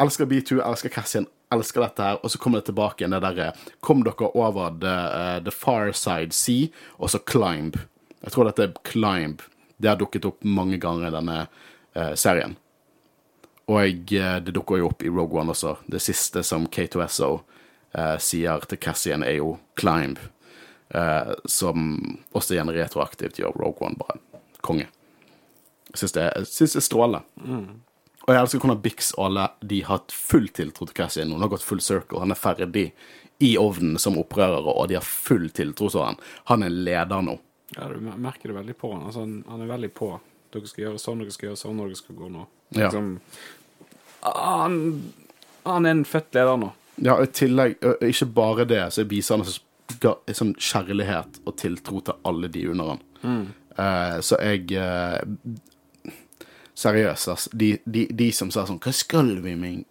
Elsker B2, elsker Cassian, elsker dette her. Og så kommer det tilbake igjen det derre Kom dere over the, uh, the far side sea, og så climb. Jeg tror dette er climb. Det har dukket opp mange ganger i denne uh, serien. Og uh, det dukker jo opp i Rogue One også. Det siste som K2SO uh, sier til Cassian, er jo climb. Som også igjen retroaktivt gjør Rogue One bare konge. Jeg syns det, er strålende. Og jeg elsker hvordan Bix og alle de har hatt full tiltro til Cassian. Hun har gått full circle. Han er ferdig i ovnen som opprører, og de har full tiltro til han. Han er leder nå. Ja, du merker det veldig på han. Altså, han, han er veldig på. Dere skal gjøre sånn, dere skal gjøre sånn, dere skal gå nå. Ja. Liksom, han, han er en født leder nå. Ja, og i tillegg, ikke bare det, så viser han sånn kjærlighet og tiltro til alle de under han. Eh, så jeg Seriøst, altså. De, de, de som sa sånn Hva skal vi med,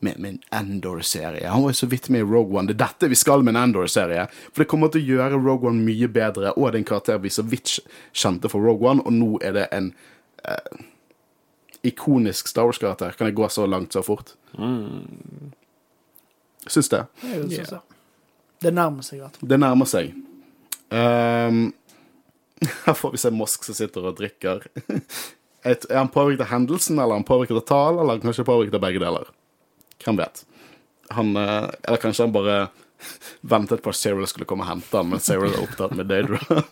med, med en Endor-serie? Han var jo så vidt med i Rogue One. Det er dette vi skal med en Endor-serie. For det kommer til å gjøre Rogue One mye bedre, og det er en karakter vi så vidt kjente for Rogue One, og nå er det en eh, ikonisk Star Wars-karakter. Kan jeg gå så langt så fort? Syns det. Det, er nærmer seg i hvert fall. Det nærmer seg. Um, her får vi se Mosk som sitter og drikker. Er han påvirket av hendelsen, eller er han påvirket av tall, eller er han kanskje påvirket av begge deler? Hvem vet? Han, eh, eller kanskje han bare ventet på at Cyril skulle komme og hente han, men Cyril er opptatt med Daedra.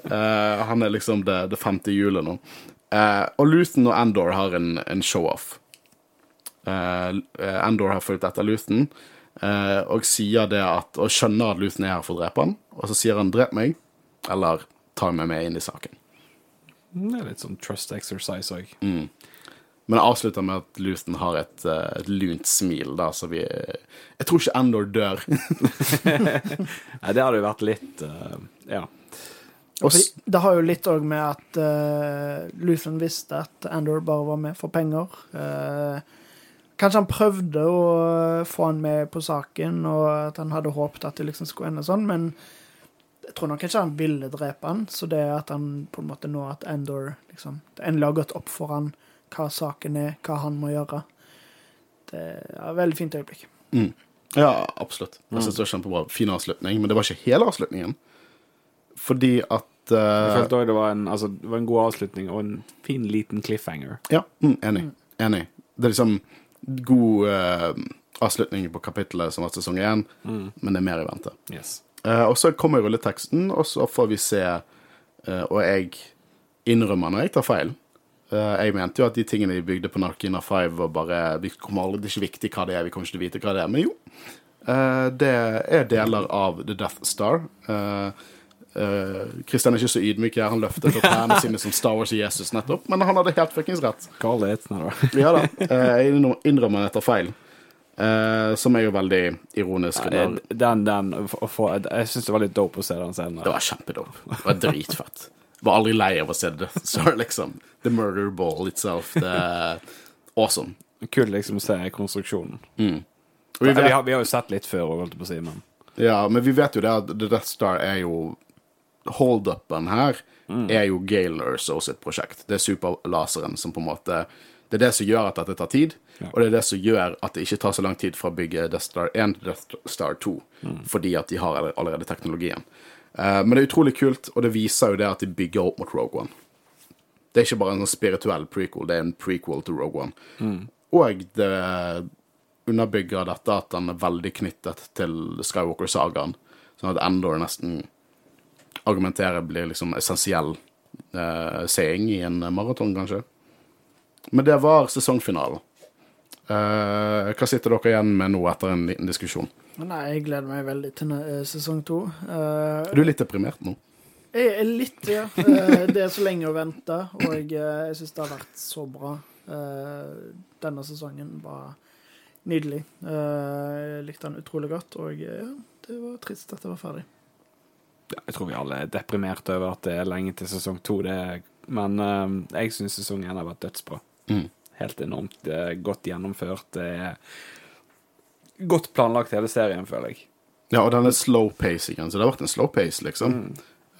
Eh, han er liksom det, det femte hjulet nå. Eh, og Luthen og Endor har en, en show-off. Endor har fulgt etter Luthen og sier det at Og skjønner at Luthen er her for å drepe han, og så sier han 'drep meg', eller 'ta meg med inn i saken'. Det er litt sånn trust exercise òg. Men jeg avslutter med at Luthen har et, eh, et lunt smil, da, så vi Jeg tror ikke Endor dør. Nei, det hadde jo vært litt uh, Ja. Og Det har jo litt òg med at uh, Luthen visste at Endor bare var med for penger. Uh, kanskje han prøvde å få han med på saken, og at han hadde håpet at det liksom skulle ende sånn, men jeg tror nok ikke han ville drepe han, så det at han på en måte nå at Endor liksom det endelig har gått opp for han hva saken er, hva han må gjøre, det er et veldig fint øyeblikk. Ja, absolutt. Jeg synes det var kjempebra. Fin avslutning, men det var ikke hele avslutningen. Fordi at Jeg eh, følte òg det var, en, altså, det var en god avslutning og en fin liten cliffhanger. Ja, mm, enig. Enig. Det er liksom god uh, avslutning på kapittelet som var sesong én, men det er mer i vente. Yes. Eh, og så kommer rulleteksten, og så får vi se eh, Og jeg innrømmer når jeg tar feil. Eh, jeg mente jo at de tingene de bygde på Narkina 5, var bare vi Det er ikke viktig hva det er, vi kommer ikke til å vite hva det er. Men jo. det er deler av The Death Star. Kristian er ikke så ydmyk her. Han løftet opp hendene sine som Star Wars og Jesus nettopp, men han hadde helt fuckings rett. Call da. Ja da. Jeg innrømmer- at jeg tar feil. Eh, som er jo veldig ironisk. Ja, Den, den for, for, Jeg syns det var litt dope å se den scenen. Det var kjempedope. Det var dritfett. Var aldri lei av å se det. Så liksom The Murder Ball itself. Det er awesome. Kult liksom å se konstruksjonen. Og vi Vi, har, vi har jo sett litt før, holdt jeg på å si, men ja, men vi vet jo det at The Death Star er jo Hold-upen her er jo Gale Erso sitt prosjekt. Det er superlaseren som på en måte Det er det som gjør at dette tar tid, Ja. og det er det som gjør at det ikke tar så lang tid fra å bygge Death Star 1 til Death Star 2, fordi at de har allerede teknologien. Uh, men det er utrolig kult, og det viser jo det at de bygger opp mot Rogue One. Det er ikke bare en sånn spirituell prequel, det er en prequel til Rogue One. Og det underbygger dette at den er veldig knyttet til Skywalker-sagaen, sånn at Endor nesten argumenterer blir liksom essensiell eh, seing i en maraton, kanskje. Men det var sesongfinalen. Eh, hva sitter dere igjen med nå etter en liten diskusjon? Nei, jeg gleder meg veldig til eh, sesong to. Eh, Er du litt deprimert nå? Jeg er litt, ja. Uh, Det er så lenge å vente, og jeg, jeg syns det har vært så bra. Eh, denne sesongen var nydelig. Eh, jeg likte den utrolig godt, og ja, det var trist at det var ferdig. Ja, jeg tror vi alle er deprimerte over at det er lenge til sesong to, det er, men jeg syns sesong én har vært dødsbra. Mm. Helt enormt er godt gjennomført. Godt planlagt hele serien, føler jeg. Ja, og den er slow pacingen, så det har vært en slow pace, liksom.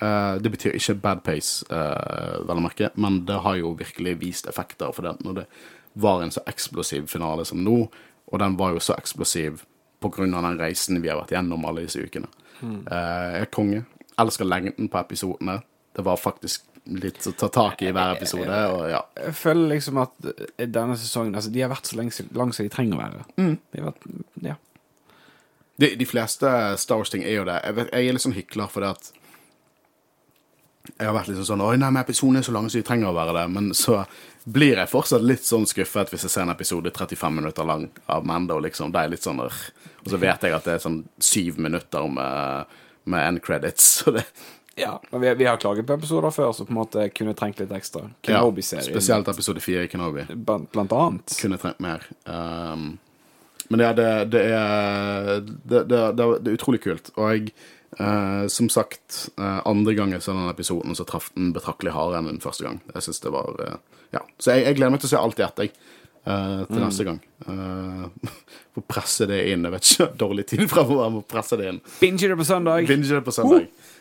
Eh, det betyr ikke bad pace, uh, vel å merke, men det har jo virkelig vist effekter for det når det var en så eksplosiv finale som nå, og den var jo så eksplosiv av den reisen vi har vært gjennom alle disse ukene. Eh, jeg er konge. Elsker lengden på episodene. Det var faktisk litt å ta tak i hver episode, og ja. Jeg føler liksom at denne sesongen Altså, de har vært så lang som de trenger å være. De har vært, ja. De, de fleste Star Wars-ting er jo det. Jeg, vet, jeg er litt sånn hykler fordi at jeg har vært litt sånn Oi, nei, men episoden er så lang, som de trenger å være det. Men så blir jeg fortsatt litt sånn skuffet hvis jeg ser en episode 35 minutter lang av Mando, liksom. Det er litt sånn Og så vet jeg at det er sånn syv minutter med, med end credits. Så det, ja. Men vi, vi har klaget på episoder før som på en måte kunne trengt litt ekstra. ja, Kenobi-serien, spesielt episode fire i Kenobi. blant, blant annet. Kunne trengt mer. Um, men ja, det, det, er, det, det, det, det er utrolig kult. Og jeg, uh, som sagt, uh, andre gang jeg så den episoden, så traff den betraktelig hardere enn den første gang. Jeg synes det var uh, Ja. Så jeg, jeg gleder meg til å se alt i ett, jeg. Uh, til neste gang. Uh, Få presse det inn. Jeg vet ikke, dårlig tid fremover. Må presse det inn. Binge det på søndag. Binge det på søndag. Eh,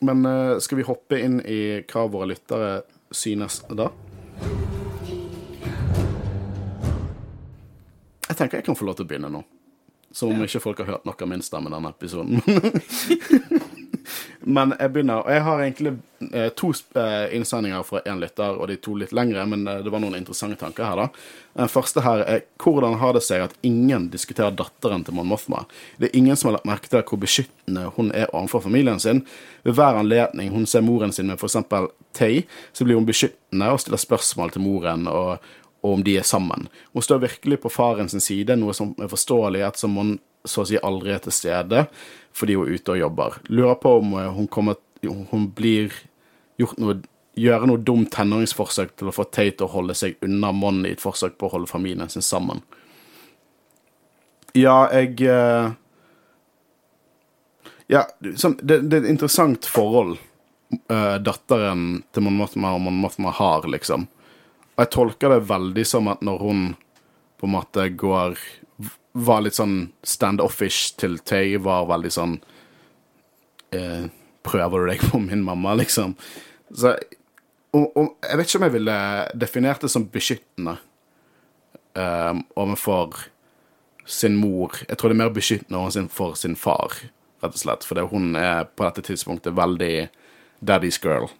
men eh, skal vi hoppe inn i hva våre lyttere synes da? Jeg tenker jeg kan få lov til å begynne nå. Som om ikke folk har hørt noe av min stemme denne episoden. men jeg begynner. Og jeg har egentlig eh, to eh, innsendinger fra én lytter, og de to litt lengre, men eh, det var noen interessante tanker her, da. Den første her er hvordan har det seg at ingen diskuterer datteren til Mon Mothma? Det er ingen som har lagt merke til hvor beskyttende hun er overfor familien sin. Ved hver anledning hun ser moren sin med f.eks. Tay, så blir hun beskyttende og stiller spørsmål til moren. og og om de er sammen. Hun står virkelig på faren sin side, noe som er forståelig ettersom hun så å si aldri er til stede fordi hun er ute og jobber. Lurer på om eh, hun kommer Hun blir gjort noe Gjøre noe dumt tenåringsforsøk til å få Tate å holde seg unna Mon i et forsøk på å holde familien sin sammen. Ja, jeg eh, Ja, det, det er et interessant forhold eh, datteren til Mon Mothma og Mon Mothma har, liksom. Og jeg tolker det veldig som at når hun på en måte går Var litt sånn standoffish til Tay, var veldig sånn eh, Prøver du deg på min mamma, liksom? Så og, og, Jeg vet ikke om jeg ville definert det som beskyttende um, overfor sin mor. Jeg tror det er mer beskyttende overfor sin far, rett og slett. For hun er på dette tidspunktet veldig daddy's girl.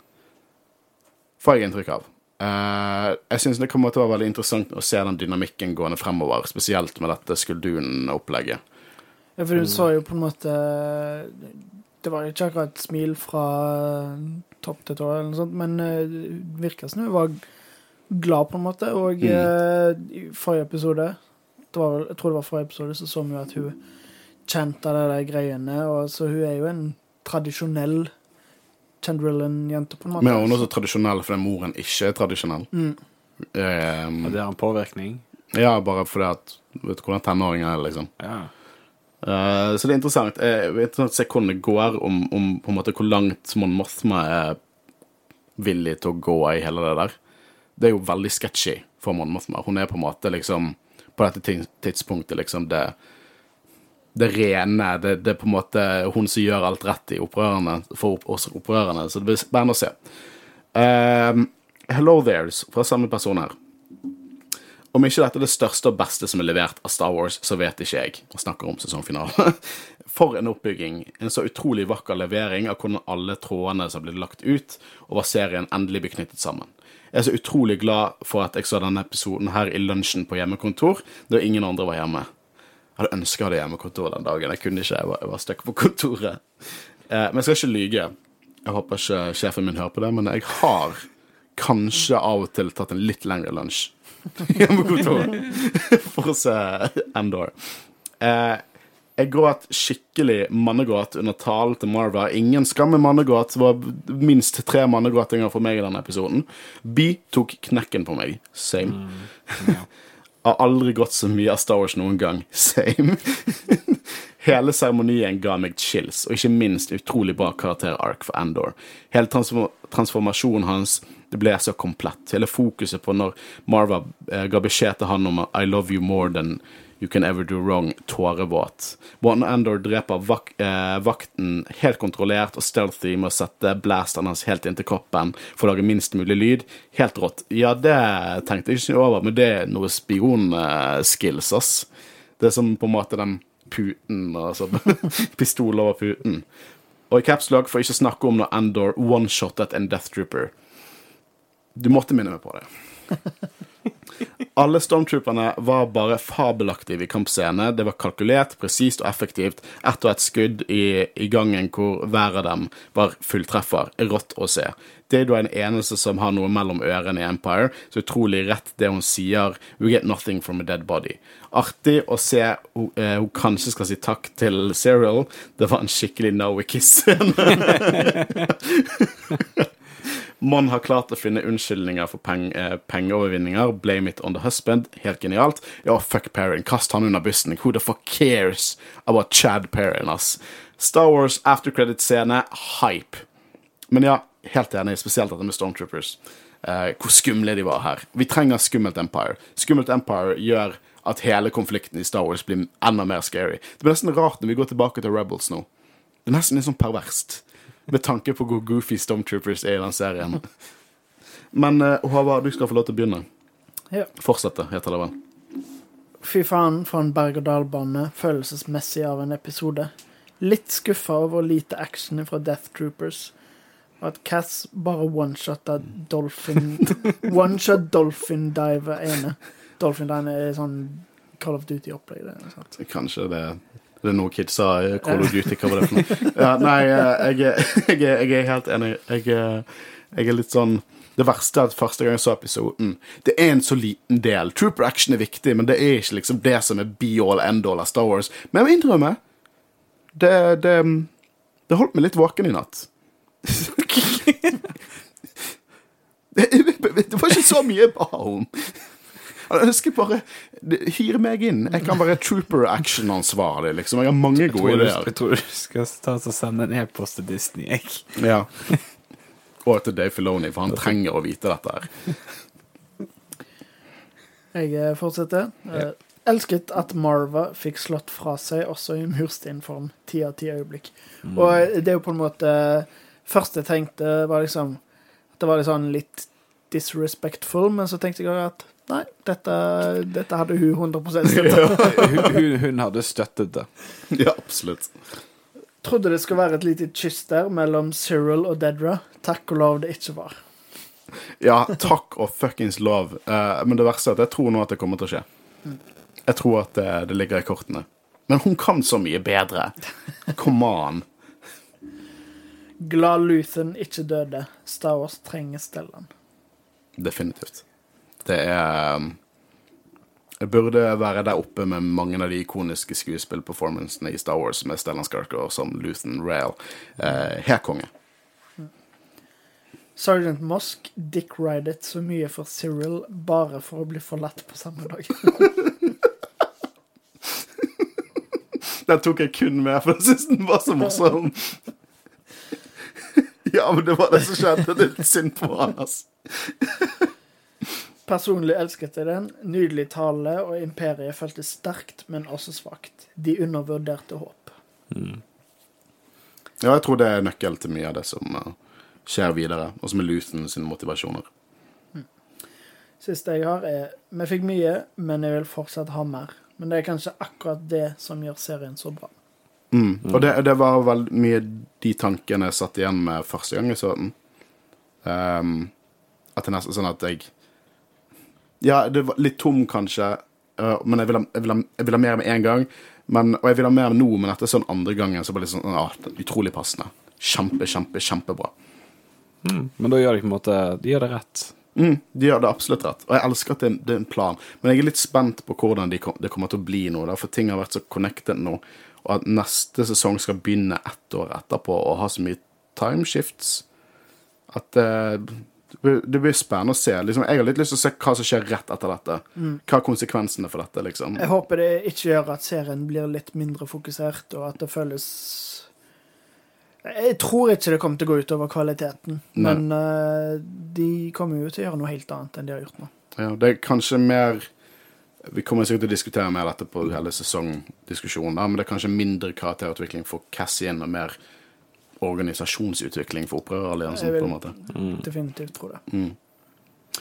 Får jeg inntrykk av. Eh, jeg syns det kommer til å være veldig interessant å se den dynamikken gående fremover, spesielt med dette Skuldun-opplegget. Ja, for du så jo på en måte Det var ikke akkurat et smil fra topp til tå, eller noe sånt, men uh, virka som hun var glad, på en måte. Og eh, i forrige episode, det var jeg tror det var forrige episode, så så vi jo at hun kjente de greiene, og så hun er jo en tradisjonell Chandrillan-jente, på en måte. Men hun er også tradisjonell fordi moren ikke er tradisjonell. Um, Og det har en påvirkning. ja, bare fordi at Vet du hvordan tenåringer er, liksom. Ja. Uh, så det er interessant. Jeg vet ikke se hvordan det går, om, om på en måte hvor langt Mon Mothma er villig til å gå i hele det der. Det er jo veldig sketchy for Mon Mothma. Hun er på en måte liksom På dette tidspunktet liksom det det rene. Det, det er på en måte hun som gjør alt rett i opprørerne, for oss opprørerne. Så det blir spennende å se. Ehm, hello there's, fra samme person her. Om ikke dette er det største og beste som er levert av Star Wars, så vet ikke jeg. Og snakker om sesongfinalen. For en oppbygging. En så utrolig vakker levering av hvordan alle trådene som har blitt lagt ut, og var serien endelig blir knyttet sammen. Jeg er så utrolig glad for at jeg så denne episoden her i lunsjen på hjemmekontor, da ingen andre var hjemme. Hadde ønska jeg hadde hjemmekontor den dagen. Jeg kunne ikke, jeg var, jeg var stuck på kontoret. Eh, men jeg skal ikke lyge. Jeg håper ikke sjefen min hører på det, men jeg har kanskje av og til tatt en litt lengre lunsj hjemmekontoret for å se Endor. Eh, Jeg gråt skikkelig mannegråt under talen til Marva. Ingen skam med mannegråt. Det var minst tre mannegråtinger for meg i denne episoden. Bi tok knekken på meg. Same. Har aldri gått så mye av Star Wars noen gang. Same. Hele seremonien ga meg chills, og ikke minst utrolig bra karakter-ark for Andor. Hele transform transformasjonen hans det ble så komplett. Hele fokuset på når Marva eh, ga beskjed til han om I love you more than you can ever do wrong, tårevåt. One Endor dreper vak eh, vakten helt kontrollert og stealthy med å sette blasteren hans helt inntil kroppen for å lage minst mulig lyd. Helt rått. Ja, det tenkte jeg ikke over, men det er noe spionskills, ass. Det er som på en måte den puten, altså pistol over puten. Og i capslog får jeg ikke snakke om når Endor one-shottet en Death Trooper. Du måtte minne meg på det. Alle stormtrooperne var bare fabelaktive i kampscene. Det var kalkulert, presist og effektivt. Ett og ett skudd i, i, gangen hvor hver av dem var fulltreffer. Rått å se. Det er du den eneste som har noe mellom ørene i Empire, så utrolig rett det hun sier. We get nothing from a dead body. Artig å se hun, eh, hun kanskje skal si takk til Cyril. Det var en skikkelig no-kiss-scene. Mon har klart å finne unnskyldninger for peng, eh, pengeovervinninger. Blame it on the husband. Helt genialt. Ja, fuck Perrin. Kast han under bussen. Who the fuck cares about Chad Perrin, ass? Star Wars after credit-scene, hype. Men ja, helt enig, spesielt dette med Stormtroopers. Eh, hvor skumle de var her. Vi trenger skummelt Empire. Skummelt Empire gjør at hele konflikten i Star Wars blir enda mer scary. Det blir nesten rart når vi går tilbake til Rebels nå. Det er nesten litt sånn perverst. Med tanke på hvor goofy Stormtroopers er i den serien. Men uh, Håvard, du skal få lov til å begynne. Ja. Fortsette, heter det vel. Fy faen for en berg-og-dal-bane følelsesmessig av en episode. Litt skuffa over lite action fra Death Troopers. Og at Cass bare one-shotta Dolphin One-shot Dolphin Diver ene. Dolphin Diver er sånn Call of Duty-opplegg. Kanskje det det er noe kidsa Call of Duty, hva var det for noe? Ja, nei, jeg, jeg, jeg, er helt enig. Jeg, jeg er litt sånn Det verste er at første gang jeg så episoden Det er en så liten del. Trooper action er viktig, men det er ikke liksom det som er be all end all av Star Wars. Men jeg må innrømme det, det, det holdt meg litt våken i natt. det, det var ikke så mye jeg ba om. Jeg ønsker bare Hyr meg inn. Jeg kan være trooper action-ansvarlig, liksom. Jeg har mange gode ideer. Jeg tror du skal ta og sende en e-post til Disney, jeg. Ja. Og til Dave Filoni, for han trenger å vite dette her. Jeg eh, fortsetter. Ja. Eh, elsket at Marva fikk slått fra seg også i mursteinform. Ti av ti øyeblikk. Mm. Og eh, det er jo på en måte Først jeg tenkte, var liksom At det var litt sånn litt disrespectful, men så tenkte jeg at Nei, dette, dette hadde hun 100 støttet. hun, hun, hun, hadde støttet det. Ja, absolutt. Trodde det skulle være et lite kyss der mellom Cyril og Dedra. Takk og lov det ikke var. Ja, takk og fuckings lov. Uh, men det verste er at jeg tror nå at det kommer til å skje. Jeg tror at det, det ligger i kortene. Men hun kan så mye bedre. Come on. Glad Luthen ikke døde. Star Wars trenger Stellan. Definitivt. Det er um, Jeg burde være der oppe med mange av de ikoniske skuespillperformancene i Star Wars med Stellan Skarker som Luthen Rail. Eh, helt konge. Sergeant Mosk Dick ridet så mye for Cyril bare for å bli forlatt på samme dag. den tok jeg kun med, for jeg syntes den var så morsom. ja, men det var det som skjedde. Det er litt synd på han, altså. Personlig elsket jeg den. Nydelig tale, og imperiet føltes sterkt, men også svakt. De undervurderte håp. Mm. Ja, jeg tror det er nøkkel til mye av det som uh, skjer videre, og som er Luthen sine motivasjoner. Mm. Siste jeg har, er Vi fikk mye, men jeg vil fortsatt ha mer. Men det er kanskje akkurat det som gjør serien så bra. Mm. Og det, det, var vel mye de tankene jeg satt igjen med første gang jeg så den. Um, at det er nesten sånn at jeg ja, det var litt tom, kanskje, uh, men jeg vil, ha, jeg, vil ha, jeg vil, ha, mer med en gang. Men, og jeg vil ha mer nå, men etter sånn andre gangen så var det sånn ah, utrolig passende. Kjempe, kjempe, kjempebra. Mm. Men da gjør de på en måte De gjør det rett. Mm, de gjør det absolutt rett. Og jeg elsker at det, det er en plan. Men jeg er litt spent på hvordan de kom, det kommer til å bli nå, for ting har vært så connected nå. og at neste sesong skal begynne ett år etterpå og ha så mye timeshifts at eh, det blir- spennende å se. Liksom, jeg har litt lyst til å se hva som skjer rett etter dette. Hva er konsekvensene for dette, liksom. Jeg håper det ikke gjør at serien blir litt mindre fokusert, og at det føles Jeg tror ikke det kommer til å gå utover kvaliteten, Nei. men uh, de kommer jo til å gjøre noe helt annet enn de har gjort nå. Ja, det er kanskje mer Vi kommer sikkert til å diskutere mer dette på hele sesongdiskusjonen, men det er kanskje mindre karakterutvikling for Cassian og mer organisasjonsutvikling for opprøreralliansen, Jeg vil- på en måte. Definitivt tro det.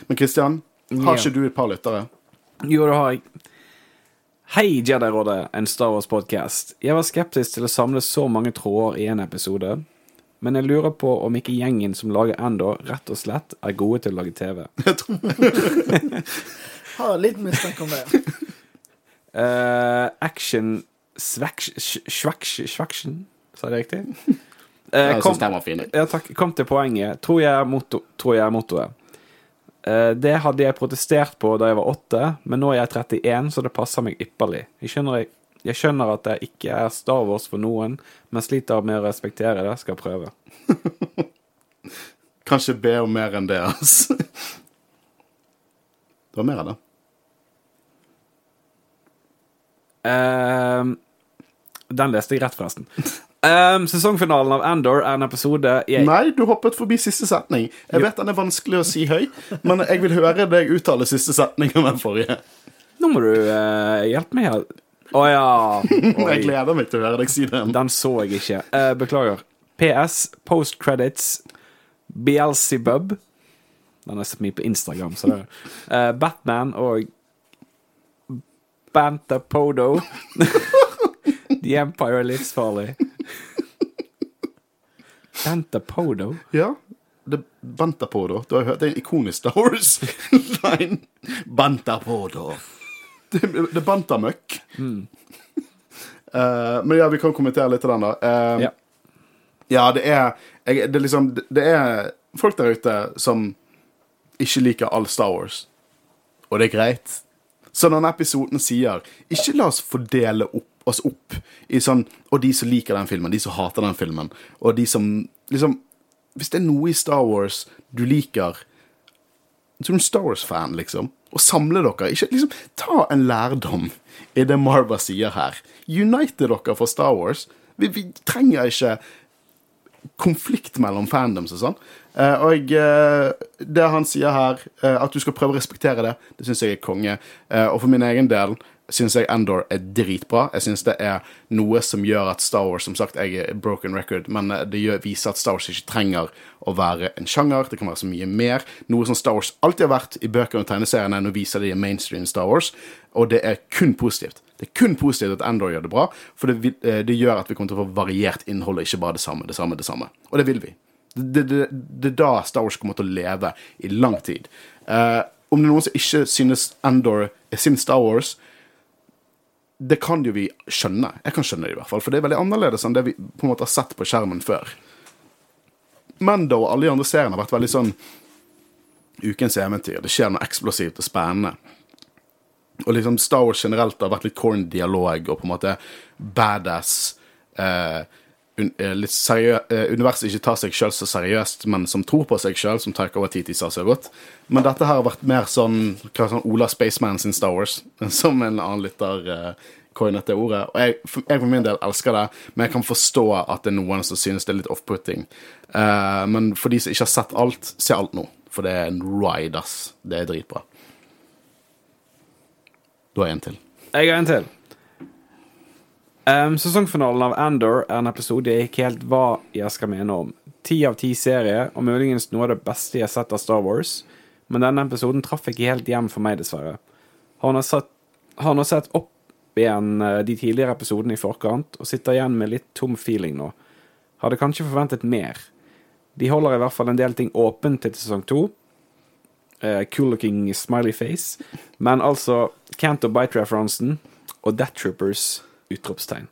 Men Kristian, Ja. har ikke du et par lyttere? Jo, det har jeg. Hei, Jedi-rådet, en Star Wars-podkast. Jeg var skeptisk til å samle så mange tråder i en episode, men jeg lurer på om ikke gjengen som lager Endo, rett og slett er gode til å lage TV. Jeg tror Har litt mistanke om det. Uh, action Svaction Svaction, sa jeg det riktig? Eh, Jeg kom, synes den var fin. ja, takk, kom til poenget. Tror jeg er, motto, tror jeg mottoet. Eh, det hadde jeg protestert på da jeg var åtte, men nå er jeg 31, så det passer meg ypperlig. Jeg skjønner, jeg, jeg skjønner at det ikke er Star Wars for noen, men sliter med å respektere det. Skal prøve. Kanskje be om mer enn det, altså. Det var mer av det. Ehm, den leste jeg rett, forresten. Ehm, sesongfinalen av Andor er en episode jeg Nei, du hoppet forbi siste setning. Jeg vet den er vanskelig å si høy, men jeg vil høre deg uttale siste setning om den forrige. Nå må du uh, hjelpe meg her. Å ja. Jeg gleder meg til å høre deg si den. Den så jeg ikke. Uh, beklager. PS, post credits, Beelzebub. Den er så mye på Instagram, så det uh, Batman og Bantapodo. The Empire er livsfarlig. Bantapodo? Ja. Det på. Du har hørt det er en ikonisk Star Wars-line. Bantapodo. på, da. Det, er bantamøkk. Uh, men ja, vi kan kommentere litt til den, da. Uh, Ja. Ja, det er jeg, Det er liksom Det er folk der ute som ikke liker all Star Wars. Og det er greit. Så denne episoden sier ikke la oss fordele opp, oss opp i sånn Og de som liker den filmen, de som hater den filmen, og de som liksom Hvis det er noe i Star Wars du liker som en Star Wars-fan, liksom, og samle dere. Ikke liksom Ta en lærdom i det Marva sier her. Unite dere for Star Wars. Vi, vi trenger ikke konflikt mellom fandoms og sånn. Eh, og eh, det han sier her, eh, at du skal prøve å respektere det, det syns jeg er konge. Og for min egen del syns jeg Endor er dritbra. Jeg syns det er noe som gjør at Star Wars Som sagt, jeg er broken record, men eh, det gjør, viser at Star Wars ikke trenger å være en sjanger. Det kan være så mye mer. Noe som Star Wars alltid har vært i bøkene og tegneseriene. Nå viser de mainstream Star Wars, og det er kun positivt. Det er kun positivt at Endor gjør det bra, for det, eh, det gjør at vi kommer til å få variert innhold, og ikke bare det samme, det samme, det samme. Og det vil vi. Det er da Star Wars kommer til å leve i lang tid. Uh, om det er noen som ikke synes Endor er sin Star Wars, det kan jo vi skjønne. Jeg kan skjønne det i hvert fall, for det er veldig annerledes enn det vi på en måte har sett på skjermen før. Mando og alle de andre seriene har vært veldig sånn ukens eventyr. Det skjer noe eksplosivt og spennende. Og liksom Star Wars generelt har vært litt corn dialog og på en måte badass eh, un, eh, litt eh, Universet ikke tar seg sjøl så seriøst, men som tror på seg sjøl, som Taika Waititi sa så godt. Men dette her har vært mer sånn, sånn Ola Spaceman sin Star Wars, som en annen lytter uh, coinet det ordet. Og jeg, jeg for min del elsker det, men jeg kan forstå at det er noen som synes det er litt off-putting. Uh, men for de som ikke har sett alt, se alt nå. For det er en ride, ass. Det er dritbra. Du har en til. Jeg har en til. Em, sesongfinalen av Andor er en episode jeg ikke helt hva jeg skal mene om. Ti av ti serie, og muligens noe av det beste jeg har sett av Star Wars. Men denne episoden traff ikke helt hjem for meg, dessverre. Har satt, han har sett opp igjen eh, de tidligere episodene i forkant, og sitter igjen med litt tom feeling nå. Hadde kanskje forventet mer. De holder i hvert fall en del ting åpent til sesong to. Uh, cool looking smiley face. Men altså Canto Bite-referansen og Death Troopers utropstegn.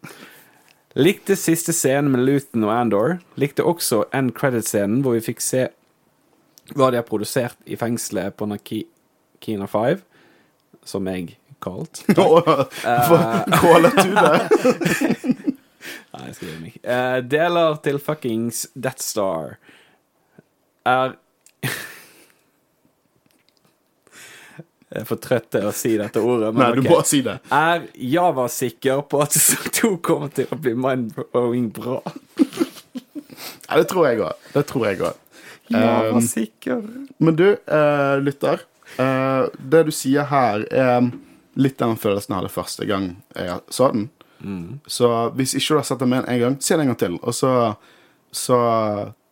Likte siste scenen med Luton og Andor. Likte også end credit-scenen hvor vi fikk se hva de har produsert i fengselet på Nakina 5, som jeg kalt. Caller du det? Nei, jeg skal gjøre meg. Uh, deler til fuckings Death Star er Jeg er for trøtt til å si dette ordet, men Nei, du okay. må si det. Er Java sikker på at sesong to kommer til å bli mind-blowing bra? Ja, det tror jeg òg. Det tror jeg òg. Java Um, sikker. Men du, uh, lytter. Uh, det du sier her, er litt den følelsen jeg hadde første gang jeg så den. Så hvis ikke du har sett den med en gang, se den en gang til. Og så, så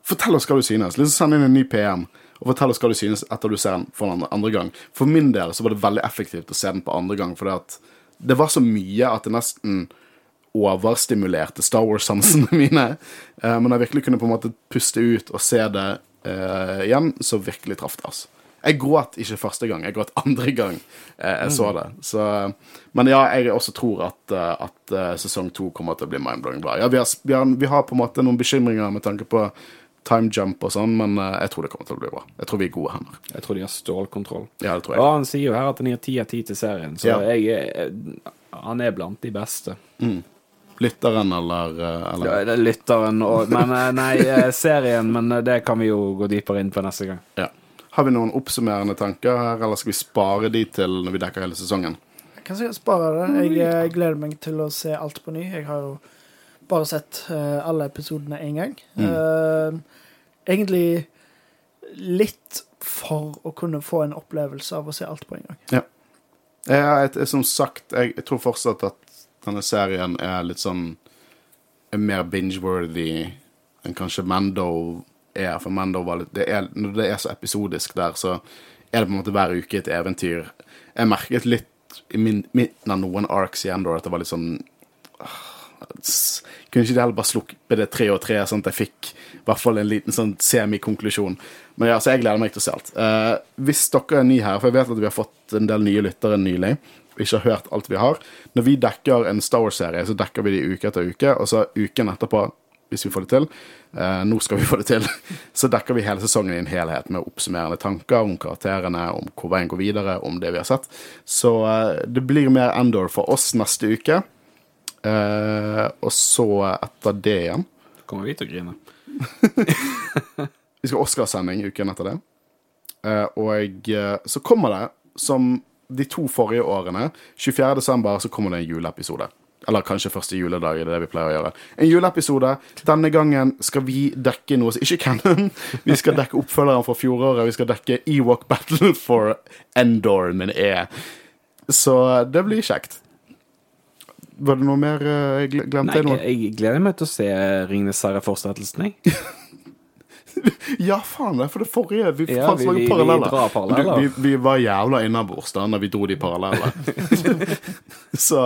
fortell oss hva du synes. Liksom Send inn en ny PM. Og fortell oss hva du synes etter du ser den for den andre, gang. For min del så var det veldig effektivt å se den på andre gang, for det var så mye at det nesten overstimulerte Star Wars-sansene mine. Eh, men jeg virkelig kunne på en måte puste ut og se det eh, igjen, så virkelig traff det. altså. Jeg gråt ikke første gang, jeg gråt andre gang eh, jeg så det. Så, men ja, jeg også tror at, eh, at eh, sesong to kommer til å bli mindblowing bra. Ja, vi har, vi, har, vi har på en måte noen bekymringer med tanke på time jump og sånn, men eh, jeg tror det kommer til å bli bra. Jeg tror vi er gode hender. Jeg tror de har stålkontroll. Ja, det tror jeg. Og han sier jo her at han gir ti av ti til serien, så Ja. jeg er, han er blant de beste. Lytteren eller, eh, eller Ja, det er lytteren og Men eh, nei, eh, serien, men eh, det kan vi jo gå dypere inn på neste gang. Ja. Har vi noen oppsummerende tanker her, eller skal vi spare de til når vi dekker hele sesongen? Jeg kan sikkert spare det. Jeg eh, gleder meg til å se alt på ny. Jeg har jo bare sett eh, alle episodene én gang. Eh, egentlig litt for å kunne få en opplevelse av å se alt på en gang. Jeg, jeg, jeg, som sagt, jeg, jeg tror fortsatt at denne serien er litt sånn er mer binge-worthy enn kanskje Mando er. For Mando var litt det er, Når det er så episodisk der, så er det på en måte hver uke et eventyr. Jeg merket litt i min, midten av noen arcs i Endor at det var litt sånn ah, Kunne ikke de heller bare sluppe det tre og tre, sånn at jeg fikk i hvert fall en liten sånn semikonklusjon. Men ja, så jeg gleder meg til å se alt. Uh, hvis dere er nye her, for jeg vet at vi har fått en del nye lyttere nylig, og ikke har hørt alt vi har Når vi dekker en Star Wars-serie, så dekker vi det uke etter uke, og så uken etterpå, hvis vi får det til eh, Nå skal vi få det til. Så dekker vi hele sesongen i en helhet med oppsummerende tanker om karakterene, om hvor veien går videre, om det vi har sett. Så eh, det blir mer Endor for oss neste uke. Eh, og så etter det igjen Kommer vi til å grine? Vi skal ha Oscarsending uken etter det. Uh, og eh, så kommer det, som de to forrige årene, 24. desember, så kommer det en juleepisode. Eller kanskje første juledag, det er det vi pleier å gjøre. En juleepisode. Denne gangen skal vi dekke noe som ikke er canon. Vi skal dekke oppfølgeren fra fjoråret. Vi skal dekke Ewok Battle for Endor min E. Så det blir kjekt. Var det noe mer eh, jeg glemte? Nei, jeg jeg gleder meg til å se Ringnes herre-fortsettelsen, jeg. Ja, faen det, for det forrige Vi, Ja, vi- vi- vi paralleller. drar paralleller. Du, vi, vi var jævla innabords da når vi dro de parallellene. så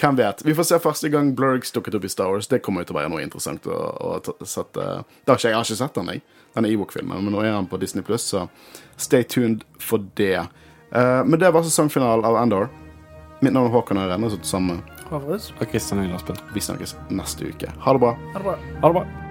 hvem vet. Vi får se første gang Blurgs dukket opp i Star Wars. Det kommer jo til å være noe interessant å, å sette det har ikke, Jeg har ikke sett den, jeg. Den Ewok-filmen. Men nå er han på Disney Pluss, så stay tuned for det. Uh, men det var sesongfinalen av Endor. Mitt navn er Håkon Øren, og så sammen Havrus, Og Kristian Aspen. vi snakkes neste uke. Ha det bra. ha det bra. Ha det bra.